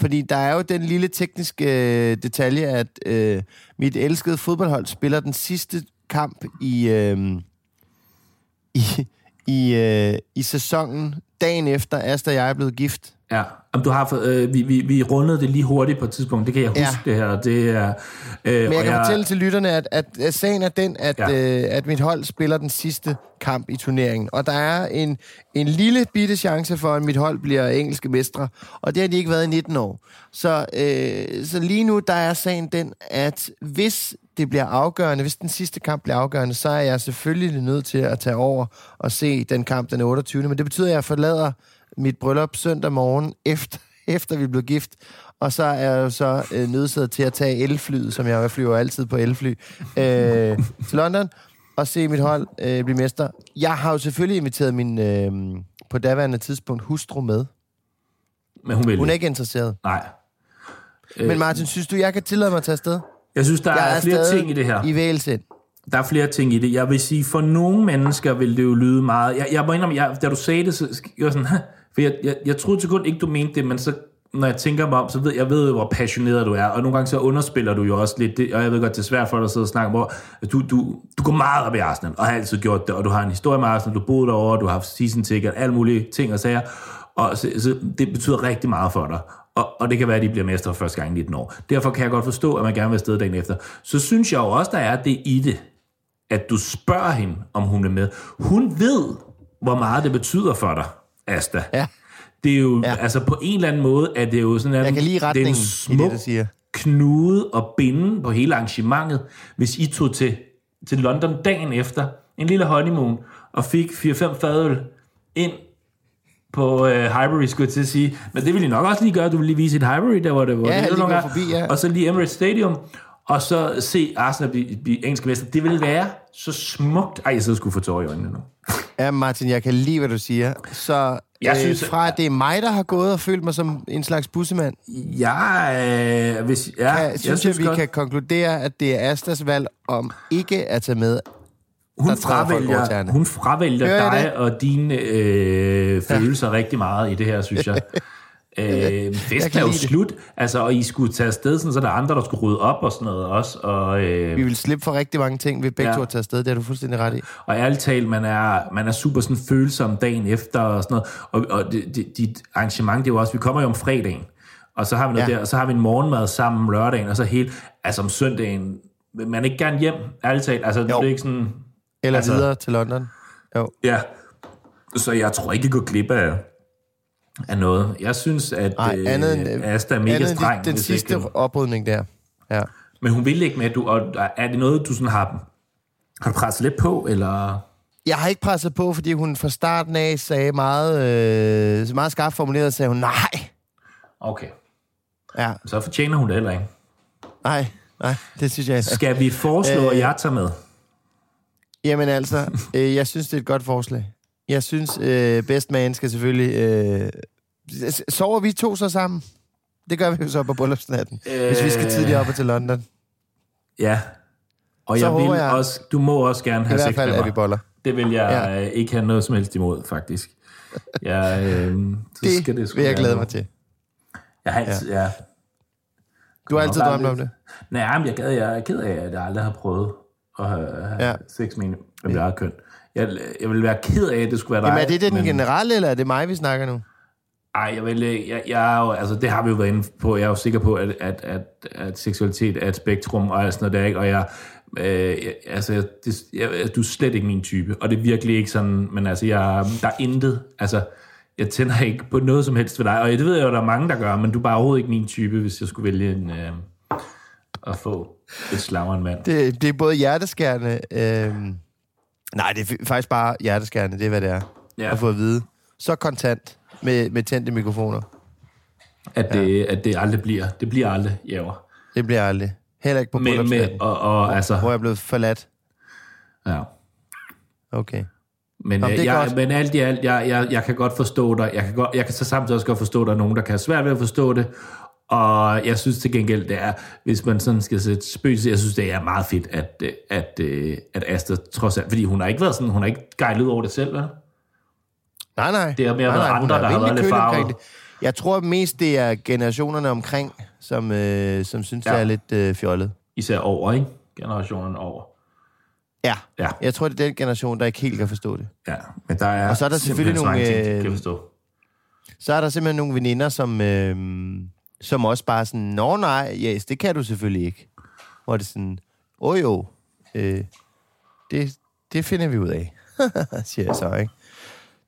Fordi der er jo den lille tekniske øh, detalje, at øh, mit elskede fodboldhold spiller den sidste kamp i, øh, i, i, øh, i sæsonen, dagen efter Asta og jeg er blevet gift. Ja, Jamen, du har øh, vi, vi, vi rundede det lige hurtigt på et tidspunkt, det kan jeg huske Ja. det her. Det er, øh, Men jeg og kan fortælle til lytterne, at, at, at sagen er den, at. Ja. øh, at mit hold spiller den sidste kamp i turneringen. Og der er en, en lille bitte chance for, at mit hold bliver engelske mestre. Og det har de ikke været i 19 år. Så, øh, så lige nu, der er sagen den, at hvis det bliver afgørende, hvis den sidste kamp bliver afgørende, så er jeg selvfølgelig nødt til at tage over og se den kamp den 28. Men det betyder, at jeg forlader mit bryllup søndag morgen, efter, efter vi blev gift. Og så er jeg jo så øh, nødsaget til at tage elflyet, som jeg, jeg flyver altid på elfly, øh, til London og se mit hold øh, blive mester. Jeg har jo selvfølgelig inviteret min, øh, på daværende tidspunkt, hustru med. Men hun vil Hun er ikke. interesseret. Nej. Men Martin, synes du, jeg kan tillade mig at tage afsted? Jeg synes, der jeg er, flere stadig ting i det her. I vælsind. Der er flere ting i det. Jeg vil sige, for nogle mennesker vil det jo lyde meget... Jeg, jeg må indrømme, jeg, da du sagde det, så jeg var sådan... For jeg, jeg, jeg troede til kun ikke, du mente det, men så når jeg tænker mig om, så ved jeg ved jo, hvor passioneret du er, og nogle gange så underspiller du jo også lidt det, og jeg ved godt, det er svært for dig at sidde og snakke om, du, du, du går meget op i Arsenal, og har altid gjort det, og du har en historie med Arsenal, du boede derovre, du har haft season ticket, alle mulige ting og sager, og så, så det betyder rigtig meget for dig. Og, og det kan være, at de bliver mestre første gang i 19 år. Derfor kan jeg godt forstå, at man gerne vil afsted dagen efter. Så synes jeg jo også, der er det i det, at du spørger hende, om hun er med. Hun ved, hvor meget det betyder for dig, Asta. Ja. Det er jo, Ja. altså på en eller anden måde, at det er jo sådan, at Jeg kan lide det er en det, smuk du siger. knude og binde på hele arrangementet, hvis I tog til, til London dagen efter, en lille honeymoon, og fik 4-5 fadøl ind på øh, Highbury, skulle jeg til at sige. Men det ville I nok også lige gøre. Du ville lige vise et Highbury, der hvor det var. Ja, det lige nogle gange. forbi, ja. Og så lige Emirates Stadium, og så se Arsenal blive, blive engelske mester. Det ville være så smukt. Ej, jeg sidder sgu få tårer i øjnene nu. Ja, Martin, jeg kan lide, hvad du siger. Så Jeg jeg synes, synes, fra at det er mig, der har gået og følt mig som en slags bussemand, Jeg, øh, hvis, ja, jeg, synes jeg, vi godt- kan konkludere, at det er Astas valg om ikke at tage med. Hun fravælger, hun fravælger Hører dig og dine øh, følelser ja. rigtig meget i det her, synes jeg. øh, festen er jo det. slut, altså, og I skulle tage afsted, sådan, så der er andre, der skulle rydde op og sådan noget også. Og, øh, Vi vil slippe for rigtig mange ting ved begge Ja. to at tage afsted. Det har du fuldstændig ret i. og ærligt talt, man er, man er super sådan følsom dagen efter og sådan noget. Og, og det, det, dit arrangement, det er jo også, vi kommer jo om fredagen, og så har vi noget Ja. der, og så har vi en morgenmad sammen lørdagen, og så helt, altså om søndagen, vil man ikke gerne hjem, ærligt talt. Altså, det Jo. er ikke sådan, Eller Altså- videre til London. Jo. Ja, så jeg tror ikke, jeg går glip af, af noget. Jeg synes, at Nej, øh, andet end, Asta er mega andet streng. den, den sidste ikke- oprydning der. Ja. Men hun vil ikke med, du, og er det noget, du sådan har, har du presset lidt på, eller... Jeg har ikke presset på, fordi hun fra starten af sagde meget, øh, meget skarpt formuleret, sagde hun, nej, Okay, ja, så fortjener hun det heller ikke. nej, nej, det synes jeg ikke. Skal vi foreslå, at Øh, jeg tager med? Jamen altså, øh, jeg synes, det er et godt forslag. Jeg synes, øh, best man skal selvfølgelig... Øh, sover vi to så sammen? Det gør vi jo så på bryllupsnatten, øh, hvis vi skal tidligere op og til London. Ja. Og så jeg vil jeg- også, du må også gerne I have hvert sex fald med er vi boller. Det vil jeg Ja. ja. ikke have noget som helst imod, faktisk. Ja, øh, så Det, skal det sgu vil jeg glæde mig til. Jeg har altid, ja. Du har altid drømt om det. Nej, men jeg, gad, jeg er ked af, at jeg aldrig har prøvet at have, Ja. sex med en med mit eget køn. Jeg, jeg ville være ked af, at det skulle være dig. Jamen, er det den men- generelle, eller er det mig, vi snakker nu? Ej, jeg, vil, jeg, jeg er jo, altså det har vi jo været inde på. Jeg er jo sikker på, at, at, at, at seksualitet er et spektrum og alt sådan noget der, ikke? Og jeg, øh, altså, jeg, det, jeg, du er slet ikke min type, og det er virkelig ikke sådan, men altså, jeg, der er intet, altså, jeg tænder ikke på noget som helst ved dig, og det ved jeg jo, der er mange, der gør, men du er bare overhovedet ikke min type, hvis jeg skulle vælge en, øh, at få et slag af en mand. Det, det er både hjerteskærende... Øh... Nej, det er faktisk bare hjerteskærende, det er, hvad det er. Ja. At få at vide. Så kontant med, med tændte mikrofoner. At, det, at det aldrig bliver, det bliver aldrig jæver. Det bliver aldrig. Heller ikke på Med, med, og, og altså, hvor jeg er blevet forladt. ja. Okay. Men, det er jeg, men alt i alt, jeg, jeg, jeg kan godt forstå dig. Jeg kan, godt, jeg kan så samtidig også godt forstå, at der er nogen, der kan have svært ved at forstå det. Og jeg synes til gengæld, det er, hvis man sådan skal sætte spøgelse, jeg synes, det er meget fedt, at, at, øh, at Asta trods alt, fordi hun har ikke været sådan, hun har ikke gejlet ud over det selv, vel? Nej, nej. Det har mere nej, været nej, andre, er der har været lidt farvet. Jeg tror mest, det er generationerne omkring, som, øh, som synes, Ja. det er lidt øh, fjollet. Især over, ikke? Generationen over. Ja. Ja. Jeg tror, det er den generation, der ikke helt kan forstå det. Ja, men der er Og så er der selvfølgelig nogle, ting, øh, kan forstå. Så er der simpelthen nogle veninder, som, øh, som også bare sådan, Nå nej, yes, det kan du selvfølgelig ikke. Hvor det sådan, åh jo, øh, det, det finder vi ud af, siger jeg så, ikke?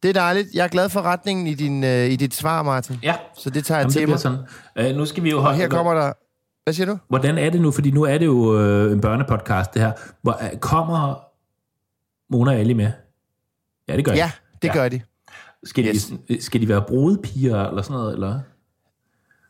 Det er dejligt. Jeg er glad for retningen i, din, øh, i dit svar, Martin. Ja, Så det tager jeg Jamen, til mig. sådan. Øh, nu skal vi jo Og her kommer der... Hvad siger du? Hvordan er det nu? Fordi nu er det jo øh, en børnepodcast, det her. Hvor, øh, kommer Mona og Ali med? Ja, det gør de. Ja, det gør de. Skal, Yes. de, skal de være brudepiger eller sådan noget? Eller?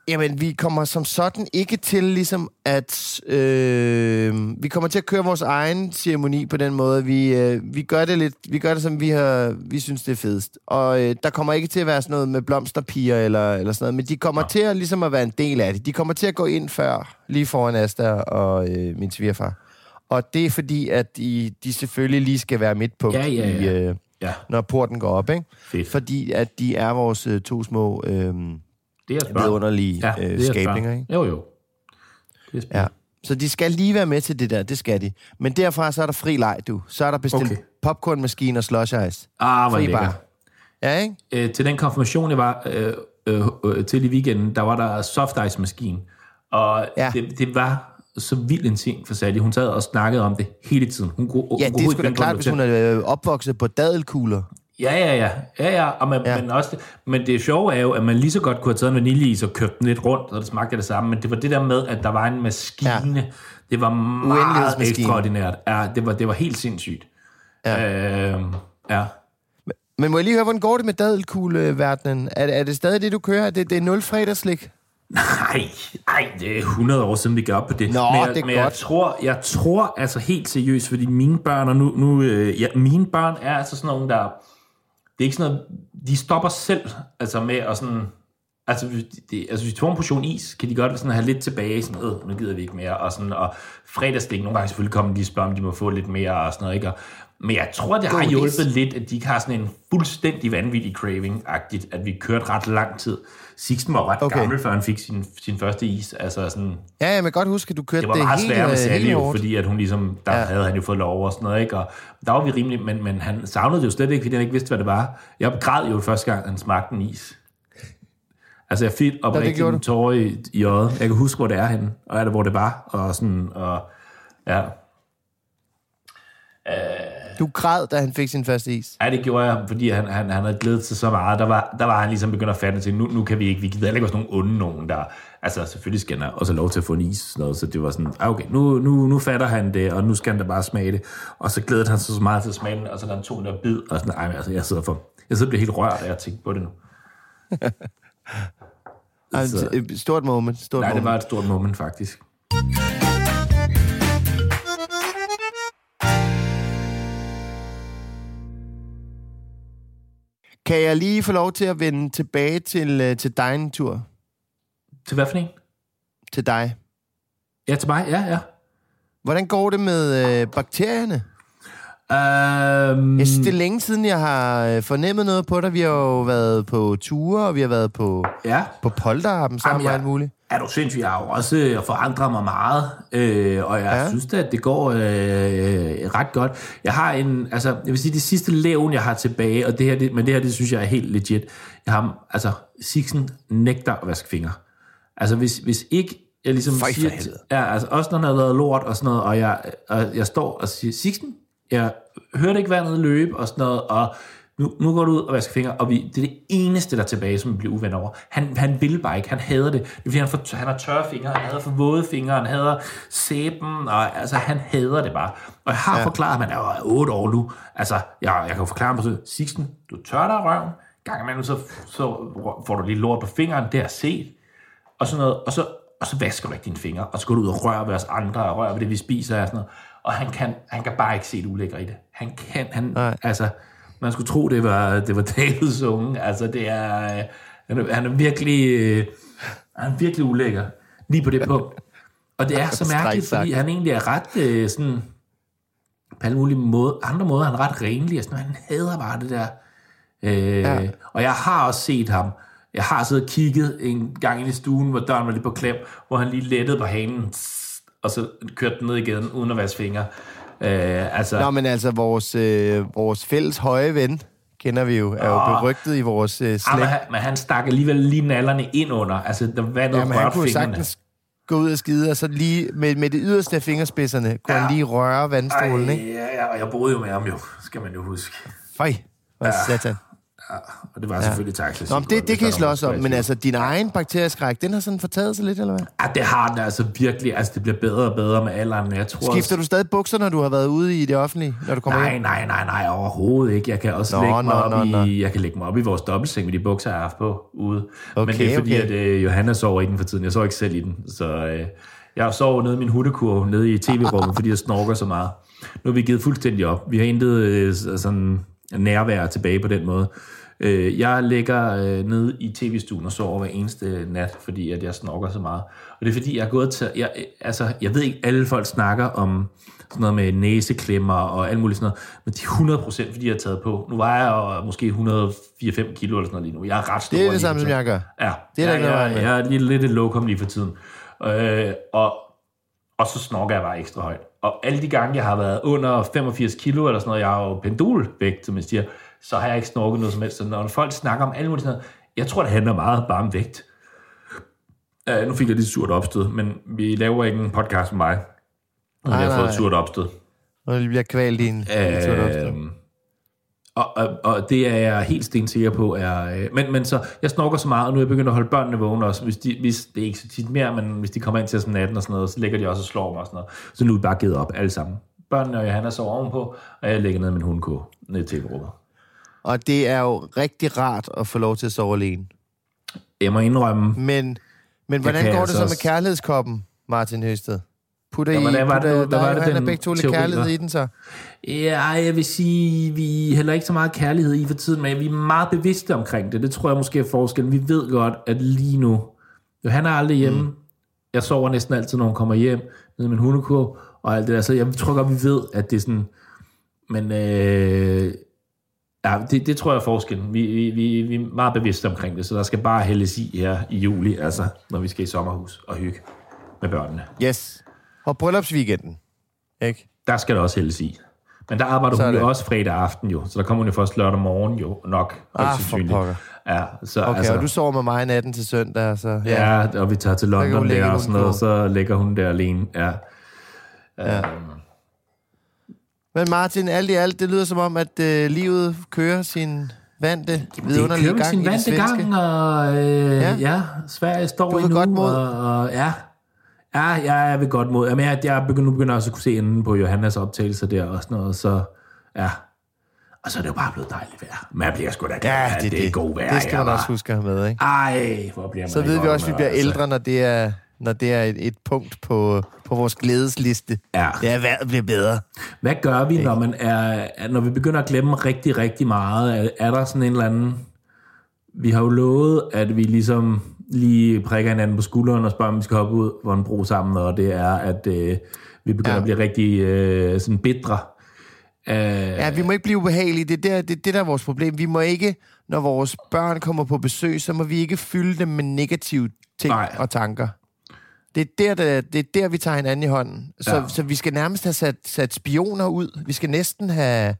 Jamen, vi kommer som sådan ikke til ligesom at... Øh, vi kommer til at køre vores egen ceremoni på den måde. Vi, øh, vi gør det lidt... Vi gør det, som vi, har, vi synes, det er fedest. Og øh, der kommer ikke til at være sådan noget med blomsterpiger eller, eller sådan noget, men de kommer ja. til at, ligesom at være en del af det. De kommer til at gå ind før, lige foran Asta og øh, min svigerfar. Og det er fordi, at de, de selvfølgelig lige skal være midt på, Ja, ja, ja. I, øh, Ja, når porten går op, ikke? fedt. Fordi at de er vores øh, to små øh, Det er vidunderlige Ja, ja, det er øh, skabninger, ikke? Jo, jo. Det er. Ja. Så de skal lige være med til det der, det skal de. Men derfra så er der fri leg, du. Så er der bestilt Okay. popcornmaskine og slush ice. Ah, hvor lækker. Ja, ikke? Øh, til den konfirmation, jeg var øh, øh, øh, til i weekenden, der var der soft ice maskine. Og ja. Det, det var så vild en ting for Sally. Hun sad og snakkede om det hele tiden. Hun kunne, Ja, hun det sgu da klart, at hvis hun er øh, opvokset på dadelkugler. Ja, ja, ja. ja, ja. Og man, ja. Men, også, men det sjove er jo, at man lige så godt kunne have taget en vaniljeis og kørt den lidt rundt, og det smagte det samme. Men det var det der med, at der var en maskine. Ja. Det var meget ekstraordinært. Ja, det var, det var helt sindssygt. Ja. Øh, ja. Men må jeg lige høre, hvordan går det med dadelkugleverdenen? Er, er det stadig det, du kører? Det, det er nul fredagslik? Nej, nej, det er 100 år siden, vi gør op på det. Nå, men jeg, det er men jeg godt. tror, jeg tror altså helt seriøst, fordi mine børn, og nu, nu øh, ja, mine børn er altså sådan nogle, der, det er ikke sådan noget, de stopper selv, altså med at sådan, altså, hvis de, altså hvis de får en portion is, kan de godt sådan have lidt tilbage, sådan, øh, nu gider vi ikke mere, og sådan, og fredagsdæk, nogle gange selvfølgelig kommer de og spørger, om de må få lidt mere, og sådan noget, ikke? Og, men jeg tror, det har God is. hjulpet lidt, at de ikke har sådan en fuldstændig vanvittig craving-agtigt, at vi kørte ret lang tid. Sixten var ret okay. Gammel, før han fik sin, sin første is. Altså sådan, Ja, jeg kan godt huske, at du kørte det var det, meget svært med øh, Sally jo, fordi at hun ligesom, der. Ja. havde han jo fået lov og sådan noget, ikke? Og der var vi rimelig, men, men han savnede det jo slet ikke, fordi han ikke vidste, hvad det var. Jeg græd jo første gang, han smagte en is. Altså, jeg fik oprigtigt gjorde en tårer i, i øjet. Jeg kan huske, hvor det er henne, og er det, hvor det var, og sådan, og ja. Du græd, da han fik sin første is. Ja, det gjorde jeg, fordi han, han, han havde glædet sig så meget. Der var, der var han ligesom begyndt at fatte til, nu, nu kan vi ikke, vi gider heller ikke være sådan nogle onde nogen, der... Altså, selvfølgelig skal han også have lov til at få en is, sådan noget, så det var sådan, ah, okay, nu, nu, nu fatter han det, og nu skal han da bare smage det. Og så glædede han sig så meget til at smage den, og så da han tog den der bid, og sådan, ej, altså, jeg sidder for... Jeg sidder og bliver helt rørt, af at tænke på det nu. Altså, et stort moment. Stort Nej, det moment. var et stort moment, faktisk. Kan jeg lige få lov til at vende tilbage til, øh, til dig en tur? Til hvad for en? Til dig. Ja, til mig, ja, ja. Hvordan går det med øh, bakterierne? Øhm, Jeg synes, det er længe siden, jeg har øh, fornemmet noget på dig. Vi har jo været på ture, og vi har været på, ja. på polterappen sammen Jamen, og jeg- alt muligt. Er du sindssygt? Jeg har jo også øh, forandret mig meget, øh, og jeg Ja. synes da, at det går øh, ret godt. Jeg har en, altså, jeg vil sige, det sidste levn, jeg har tilbage, og det her, det, men det her, det synes jeg er helt legit. Jeg har, altså, Sixen nægter at vaske fingre. Altså, hvis, hvis ikke jeg ligesom Føj siger... Ja, altså, også når der har været lort og sådan noget, og jeg, og jeg står og siger, Sixen, jeg hørte ikke vandet løbe og sådan noget, og nu, nu går du ud og vasker fingre, og vi, det er det eneste, der er tilbage, som vi bliver uvenner over. Han, han vil bare ikke, han hader det. Det er fordi, han, får, han har tørre fingre, han hader for våde fingre, han hader sæben, og altså, han hader det bare. Og jeg har ja. forklaret, at han er otte år nu. Altså, jeg, jeg kan jo forklare ham på sådan, Sixten, du tør dig røven, gang imellem, så, så får du lige lort på fingeren, det har set og sådan noget, og så, og så vasker du ikke dine fingre, og så går du ud og rører ved os andre, og rører ved det, vi spiser og sådan noget. Og han kan, han kan bare ikke se det ulækre i det. Han kan, han, Nej. altså, man skulle tro, det var, det var Davids unge. Altså, det er, han er, han er virkelig, øh, han er virkelig ulækker, lige på det punkt. Og det er så mærkeligt, fordi han egentlig er ret øh, sådan, på alle mulige måder, andre måder, han er ret renlig, og sådan, han hader bare det der. Øh, ja. Og jeg har også set ham. Jeg har siddet og kigget en gang ind i stuen, hvor døren var lidt på klem, hvor han lige lettede på hanen, og så kørte den ned igen, uden at vaske fingre. Øh, altså, Nå, men altså, vores, øh, vores fælles høje ven, kender vi jo, er jo Åh. berygtet i vores øh, ah, men, slægt. han, men han stak alligevel lige nallerne ind under. Altså, der vandet Jamen, han rørte kunne fingrene. sagtens gå ud og skide, og så lige med, med det yderste af fingerspidserne, kunne ja. han lige røre vandstolen, ikke? Ej, ja, ja, og jeg boede jo med ham jo, skal man jo huske. Fej, hvad ja. satan. Og det var selvfølgelig taxis. Nå, men det, det kan I slås om, men altså, din egen bakterieskræk, den har sådan fortaget sig lidt, eller hvad? Ja, det har den altså virkelig. Altså, det bliver bedre og bedre med alderen. Jeg tror Skifter du stadig bukser, når du har været ude i det offentlige, når du kommer Nej, hjem? nej, nej, nej, overhovedet ikke. Jeg kan også Nå, lægge, mig nå, op nå, i, nå. jeg kan lægge mig op i vores dobbeltseng med de bukser, jeg har haft på ude. Okay, Men det er fordi, okay. at øh, Johanna sover i den for tiden. Jeg sover ikke selv i den. Så øh, jeg sover nede i min hundekurv, nede i tv-rummet, fordi jeg snorker så meget. Nu har vi givet fuldstændig op. Vi har intet øh, sådan nærvær tilbage på den måde. Øh, jeg ligger øh, nede i tv-stuen og sover hver eneste nat, fordi at jeg snorker så meget. Og det er fordi, jeg er gået til... Jeg, altså, jeg ved ikke, alle folk snakker om sådan noget med næseklemmer og alt muligt sådan noget, men de er 100% fordi, jeg har taget på. Nu vejer jeg jo måske 104-5 kilo eller sådan noget lige nu. Jeg er ret stor. Det er det samme, som jeg gør. Ja, Det er jeg, jeg, med. jeg er lige lidt et lokum lige for tiden. Øh, og, og så snorker jeg bare ekstra højt. Og alle de gange, jeg har været under 85 kilo eller sådan noget, jeg har jo pendulvægt, som jeg siger, så har jeg ikke snorket noget som helst. Så når folk snakker om alle mulige sådan noget, jeg tror, det handler meget bare om vægt. Uh, nu fik jeg lidt surt opstød, men vi laver ikke en podcast med mig, og jeg har nej. fået et surt opstød. Når det bliver kvalt i en... Øh, Øh, og, og, og det er jeg helt stensikker på er... Øh, men, men så, jeg snorker så meget, og nu er jeg begyndt at holde børnene vågne også. Hvis de, hvis, det er ikke så tit mere, men hvis de kommer ind til om natten og sådan noget, så ligger de også og slår mig og sådan noget. Så nu er vi bare givet op alle sammen. Børnene og Johanna sover ovenpå, og jeg ligger nede i min hundekå, ned i tv-rummet. og det er jo rigtig rart at få lov til at sove alene. Jeg må indrømme, Men, men hvordan går altså det så med kærlighedskoppen, Martin Høsted? Putter I, hvordan var det putter? Hvad var det, den begge to lidt kærlighed var? i den så? Ja, jeg vil sige, vi heller ikke så meget kærlighed i for tiden, men vi er meget bevidste omkring det. Det tror jeg måske er forskellen. Vi ved godt, at lige nu, Johanna er aldrig hjemme. Mm. Jeg sover næsten altid, når hun kommer hjem, nede i min hundekurv, og alt det der. Så jeg tror godt, vi ved, at det er sådan... Men øh, ja, det, det tror jeg er forskellen. Vi, vi, vi, vi er meget bevidste omkring det, så der skal bare hældes i her i juli, altså når vi skal i sommerhus og hygge med børnene. Yes. Og bryllupsweekenden, ikke? Der skal der også hældes i. Men der arbejder hun jo også fredag aften jo, så der kommer hun jo først lørdag morgen jo nok. Ah, for pokker. Ja, så Okay, altså, og du sover med mig natten til søndag, så... ja, og vi tager til London der og sådan noget, hundekåben. så ligger hun der alene. Ja. Ja. Men Martin, alt i alt, det lyder som om, at øh, livet kører sin vante, vidunderlige gang sin i det svenske. gang, og øh, Ja. ja. ja, Sverige står Du endnu. godt mod. Og, og, ja, ja, jeg er ved godt mod. Jamen, jeg, jeg begynder, nu begynder også at kunne se enden på Johannas optagelser der og sådan noget, så ja. Og så er det jo bare blevet dejligt vejr. Man bliver sgu da glad, Ja, at det, det er god vejr. Det skal man også huske at have med, ikke? Ej, hvor bliver man Så ved vi også, at vi bliver altså. ældre, når det er, når det er et, et punkt på, på vores glædesliste. Ja. Det er vejret bliver bedre. Hvad gør vi, når, man er, er- når vi begynder at glemme rigtig, rigtig meget? Er, er der sådan en eller anden... Vi har jo lovet, at vi ligesom lige prikker hinanden på skulderen og spørger, om vi skal hoppe ud på en bro sammen, og det er, at øh, vi begynder Ja. at blive rigtig øh, sådan bitre. Øh, Ja, vi må ikke blive ubehagelige. Det er der, det, det, der er vores problem. Vi må ikke, når vores børn kommer på besøg, så må vi ikke fylde dem med negative ting Nej. og tanker. Det er, der, der, det er der, vi tager hinanden i hånden. Så, ja. så vi skal nærmest have sat, sat spioner ud. Vi skal næsten have...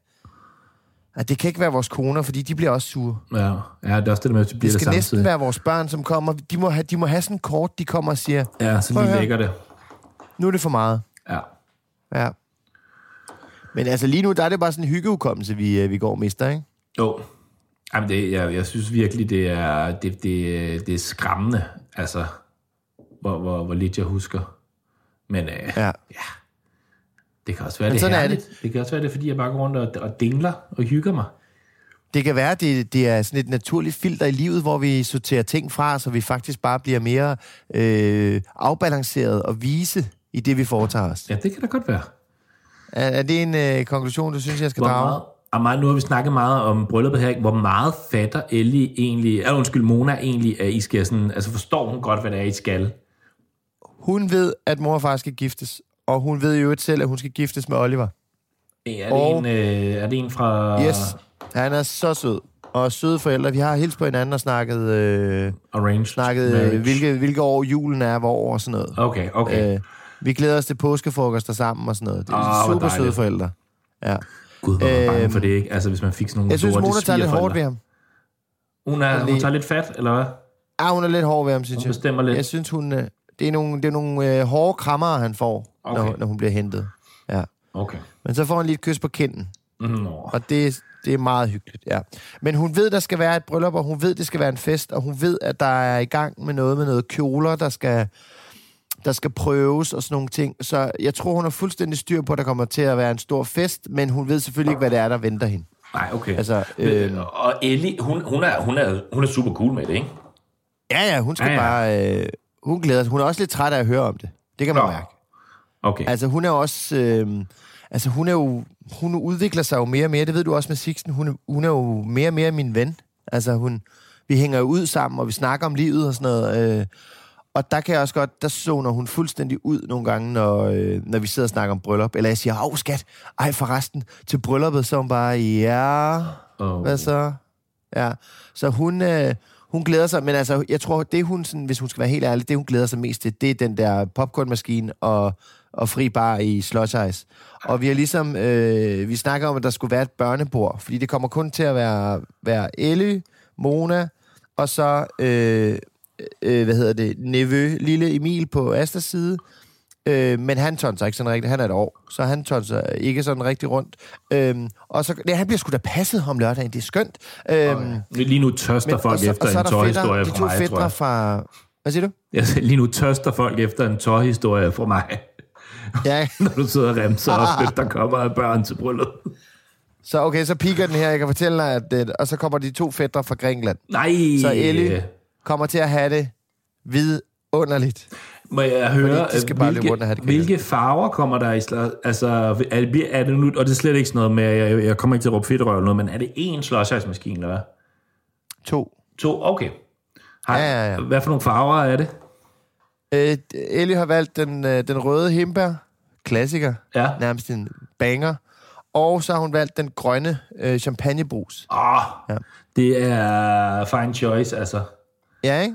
Ja, det kan ikke være vores koner, fordi de bliver også sure. ja, ja, det er også det der med, at det Det bliver det, skal næsten samtidig. være vores børn, som kommer. De må have, de må have sådan en kort, de kommer og siger, Ja, så at lige lægger det. nu er det for meget. Ja. Ja. Men altså lige nu, der er det bare sådan en hyggeudkommelse, vi, øh, vi går og mister, ikke? Jo. Jamen, det, jeg, jeg synes virkelig, det er, det, det, det er skræmmende, altså, hvor, hvor, hvor lidt jeg husker. Men øh, Ja. Det kan også være, Men det er er. Det. det kan også være, det er, fordi jeg bare går rundt og, og dingler og hygger mig. Det kan være, at det, det er sådan et naturligt filter i livet, hvor vi sorterer ting fra, så vi faktisk bare bliver mere øh, afbalanceret og vise i det, vi foretager os. Ja, det kan da godt være. Er, er det en øh, konklusion, du synes, jeg skal Hvor drage? meget, meget, nu har vi snakket meget om brylluppet her. ikke? Hvor meget fatter Ellie egentlig, øh, undskyld, Mona egentlig, at I skal sådan, altså forstår hun godt, hvad det er, I skal? Hun ved, at mor og far skal giftes, og hun ved jo selv, at hun skal giftes med Oliver. Er det, Og- en, øh, er det en fra Yes, han er så sød. Og søde forældre. Vi har hilst på hinanden og snakket, øh, Arranged snakket Marriage? øh, hvilke, hvilke år julen er, hvor og sådan noget. Okay, okay. Øh, vi glæder os til påskefrokoster sammen og sådan noget. Det er Ah, hvor super søde forældre. Ja. Gud, hvor er jeg bange Øhm, for det, ikke? Altså, hvis man fik sådan nogle Jeg synes, Mona tager lidt hårdt ved ham. Hun, er, hun tager lidt fat, eller hvad? Ja, hun er lidt hård ved ham, synes Hun jeg. bestemmer lidt. Jeg synes, hun, øh, det er nogle, det er nogle øh, hårde krammer, han får, okay. Når, når hun bliver hentet. Ja. Okay. Men så får han lige et kys på kinden, Nå. og det, det er meget hyggeligt, ja. Men hun ved, der skal være et bryllup, og hun ved, det skal være en fest, og hun ved, at der er i gang med noget med noget kjoler, der skal, der skal prøves og sådan nogle ting. Så jeg tror, hun har fuldstændig styr på, at der kommer til at være en stor fest, men hun ved selvfølgelig ikke, hvad det er, der venter hende. Nej, okay. Altså, Øh, og Ellie, hun, hun, er, hun, er, hun er super cool med det, ikke? ja, ja, hun skal ja. ja. bare... Øh, hun glæder sig. Hun er også lidt træt af at høre om det. Det kan man Nå. mærke. Okay. Altså, hun er også... Øh, altså, hun er jo... Hun udvikler sig jo mere og mere. Det ved du også med Sixten. Hun er, hun er jo mere og mere min ven. Altså, hun... Vi hænger jo ud sammen, og vi snakker om livet og sådan noget. Øh, og der kan jeg også godt... Der zoner hun fuldstændig ud nogle gange, når, øh, når vi sidder og snakker om bryllup. Eller jeg siger, åh, skat, ej, forresten, til brylluppet, så hun bare, ja... Oh. Hvad så? Ja. Så hun, øh, hun glæder sig, men altså, jeg tror, det hun, sådan, hvis hun skal være helt ærlig, det hun glæder sig mest til, det er den der popcornmaskine og, og fri bar i Slush Og vi har ligesom, øh, vi snakker om, at der skulle være et børnebord, fordi det kommer kun til at være, være Ellie, Mona, og så, øh, øh, hvad hedder det, Nevø, lille Emil på Astas side, Øh, men han tonser ikke sådan rigtigt. Han er et år, så han tonser ikke sådan rigtig rundt. Øhm, og så, ja, han bliver sgu da passet om lørdagen. Det er skønt. Øhm, Lige nu tørster folk og så, efter og så en de fra mig, tror jeg. fra... Hvad siger du? jeg. siger, Lige nu tørster folk efter en tårhistorie fra mig. Ja, Når du sidder og remser op, at der kommer af børn til bryllup. så okay, så piker den her. Jeg kan fortælle dig, at... øh, Og så kommer de to fætter fra Grækenland. Nej! Så Ellie kommer til at have det vidunderligt. Må jeg høre, de skal bare hvilke, rundt og have det hvilke farver kommer der i slag? Altså, er det, er det nu, og det er slet ikke sådan noget med, jeg, jeg kommer ikke til at råbe fedtrøv eller noget, men er det én slush ice maskine eller hvad? To. To, okay. Har, Ja, ja, ja. Hvad for nogle farver er det? Øh, Ellie har valgt den, øh, den røde himbær. Klassiker. Ja. Nærmest en banger. Og så har hun valgt den grønne øh, champagnebrus. Åh, Ja. ja. det er fine choice, altså. Ja, ikke?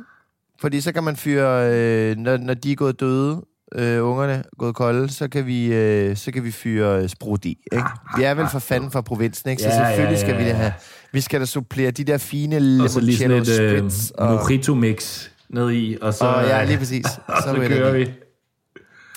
Fordi så kan man fyre, øh, når, når de er gået døde, øh, ungerne gået kolde, så kan vi, øh, så kan vi fyre øh, sprut i. Ikke? Vi er vel for fanden fra provinsen, ikke? Så Ja, ja, selvfølgelig skal ja, vi da ja. have... Vi skal da supplere de der fine Og så limoncello et øh, spritz. Og, mojito mix ned i, og så, og, ja, lige præcis. og så, ryger kører vi.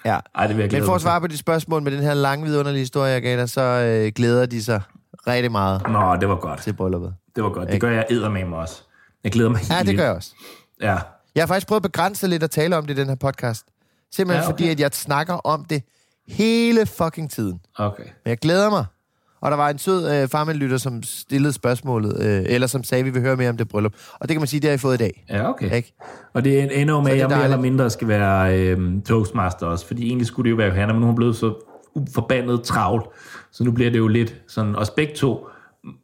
Ja. Ej, det Men for mig at svare på de spørgsmål med den her lange, vidunderlige historie, jeg gav dig, så øh, glæder de sig rigtig meget. Nå, det var godt. til brylluppet. Det var godt. Det gør jeg eddermame også. Jeg glæder mig helt Ja, det gør jeg også. Ja. Jeg har faktisk prøvet at begrænse lidt at tale om det i den her podcast. Simpelthen Ja, okay. fordi, at jeg snakker om det hele fucking tiden. Okay. Men jeg glæder mig. Og der var en sød øh, farmandlytter, som stillede spørgsmålet, øh, eller som sagde, at vi vil høre mere om det bryllup. Og det kan man sige, det har I fået i dag. Ja, okay. Ikke? Og det ender jo med, at er jeg mere eller mindre skal være øh, toastmaster også, fordi egentlig skulle det jo være Johanna, men nu er hun blevet så forbandet travlt, så nu bliver det jo lidt sådan, os begge to,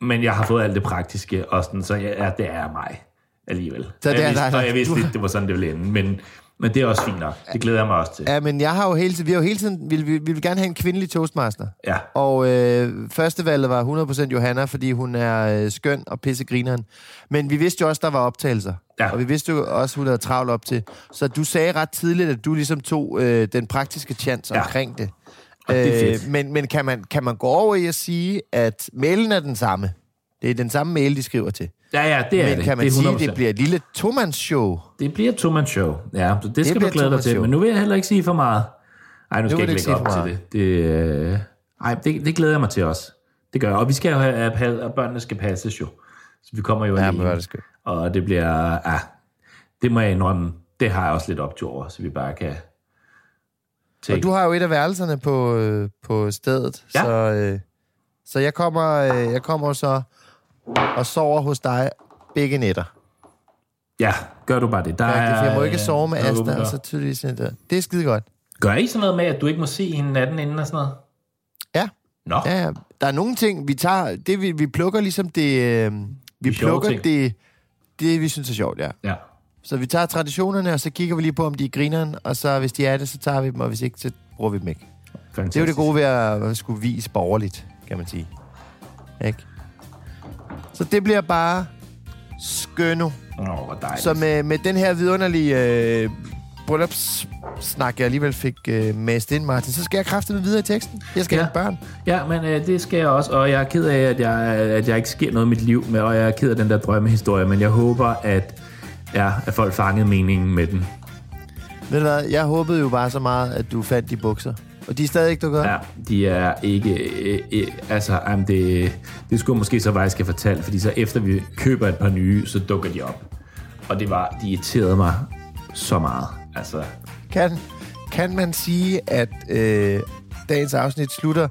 men jeg har fået alt det praktiske, og sådan, så ja, det er mig alligevel. Så det jeg er vidste, dig, der- og jeg vidste du- lidt, det var sådan, det ville ende, men Men det er også fint nok. Det glæder jeg mig også til. Ja, men jeg har jo hele tiden, vi har jo hele tiden, vi, vi, vi vil gerne have en kvindelig toastmaster. Ja. Og øh, førstevalget var 100% Johanna, fordi hun er øh, skøn og pissegrineren. Men vi vidste jo også, der var optagelser. Ja. Og vi vidste jo også, hun havde travlt op til. Så du sagde ret tidligt, at du ligesom tog øh, den praktiske chance Ja. omkring det. Og det er fedt. Øh, men men kan, man, kan man gå over i at sige, at mailen er den samme? Det er den samme mail, de skriver til. Ja, ja, det er men det. kan man det sige, 100%. at det bliver et lille tomands-show? Det bliver et two-man-show. Ja, så det, det skal du glæde dig til. Men nu vil jeg heller ikke sige for meget. Nej, nu skal jeg ikke lægge op til det. det øh... Ej, det, det glæder jeg mig til også. Det gør jeg. Og vi skal jo have, at børnene skal passes jo. Så vi kommer jo Ja, alene. det skønt. Og det bliver... Ja, det må jeg indrømme. Det har jeg også lidt optur over, så vi bare kan... Og du har jo et af værelserne på, øh, på stedet, Ja. så, øh, så jeg kommer øh, jeg kommer så og sover hos dig begge nætter. Ja, gør du bare det. Der Ja, for jeg må ikke øh, sove med er Asta, og så tydeligvis sådan der. Det er skide godt. Gør I sådan noget med, at du ikke må se hende natten inden og sådan noget? Ja. Nå. Ja, ja. Der er nogle ting, vi tager, det vi, vi plukker ligesom det, øh, vi De plukker ting. det, det, vi synes er sjovt, ja. Ja. Så vi tager traditionerne, og så kigger vi lige på, om de er grineren, og så hvis de er det, så tager vi dem, og hvis ikke, så bruger vi dem ikke. Fantastisk. Det er jo det gode ved at skulle vise borgerligt, kan man sige. Ikke? Så det bliver bare skønno. Åh, hvor dejligt. Så med, med den her vidunderlige øh, bryllupssnak, jeg alligevel fik øh, mast ind, Martin, så skal jeg kræfte videre i teksten. Jeg skal Ja. have børn. Ja, men øh, det skal jeg også, og jeg er ked af, at jeg, at jeg ikke sker noget i mit liv, med, og jeg er ked af den der drømmehistorie, men jeg håber, at, ja, at folk fangede meningen med den. Ved du hvad, jeg håbede jo bare så meget, at du fandt de bukser. Og de er stadig ikke dukket op? Ja, de er ikke... Øh, øh, altså, jamen, det, det skulle måske så faktisk have fortalt, fordi så efter vi køber et par nye, så dukker de op. Og det var, de irriterede mig så meget. Altså, Kan, kan man sige, at øh, dagens afsnit slutter,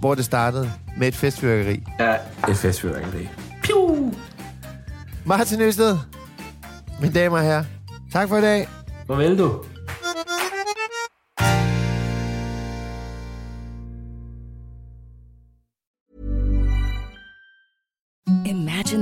hvor det startede, med et festfyrkeri? ja, et festfyrværkeri. Martin Østed, mine damer og herrer, tak for i dag. Farvel du.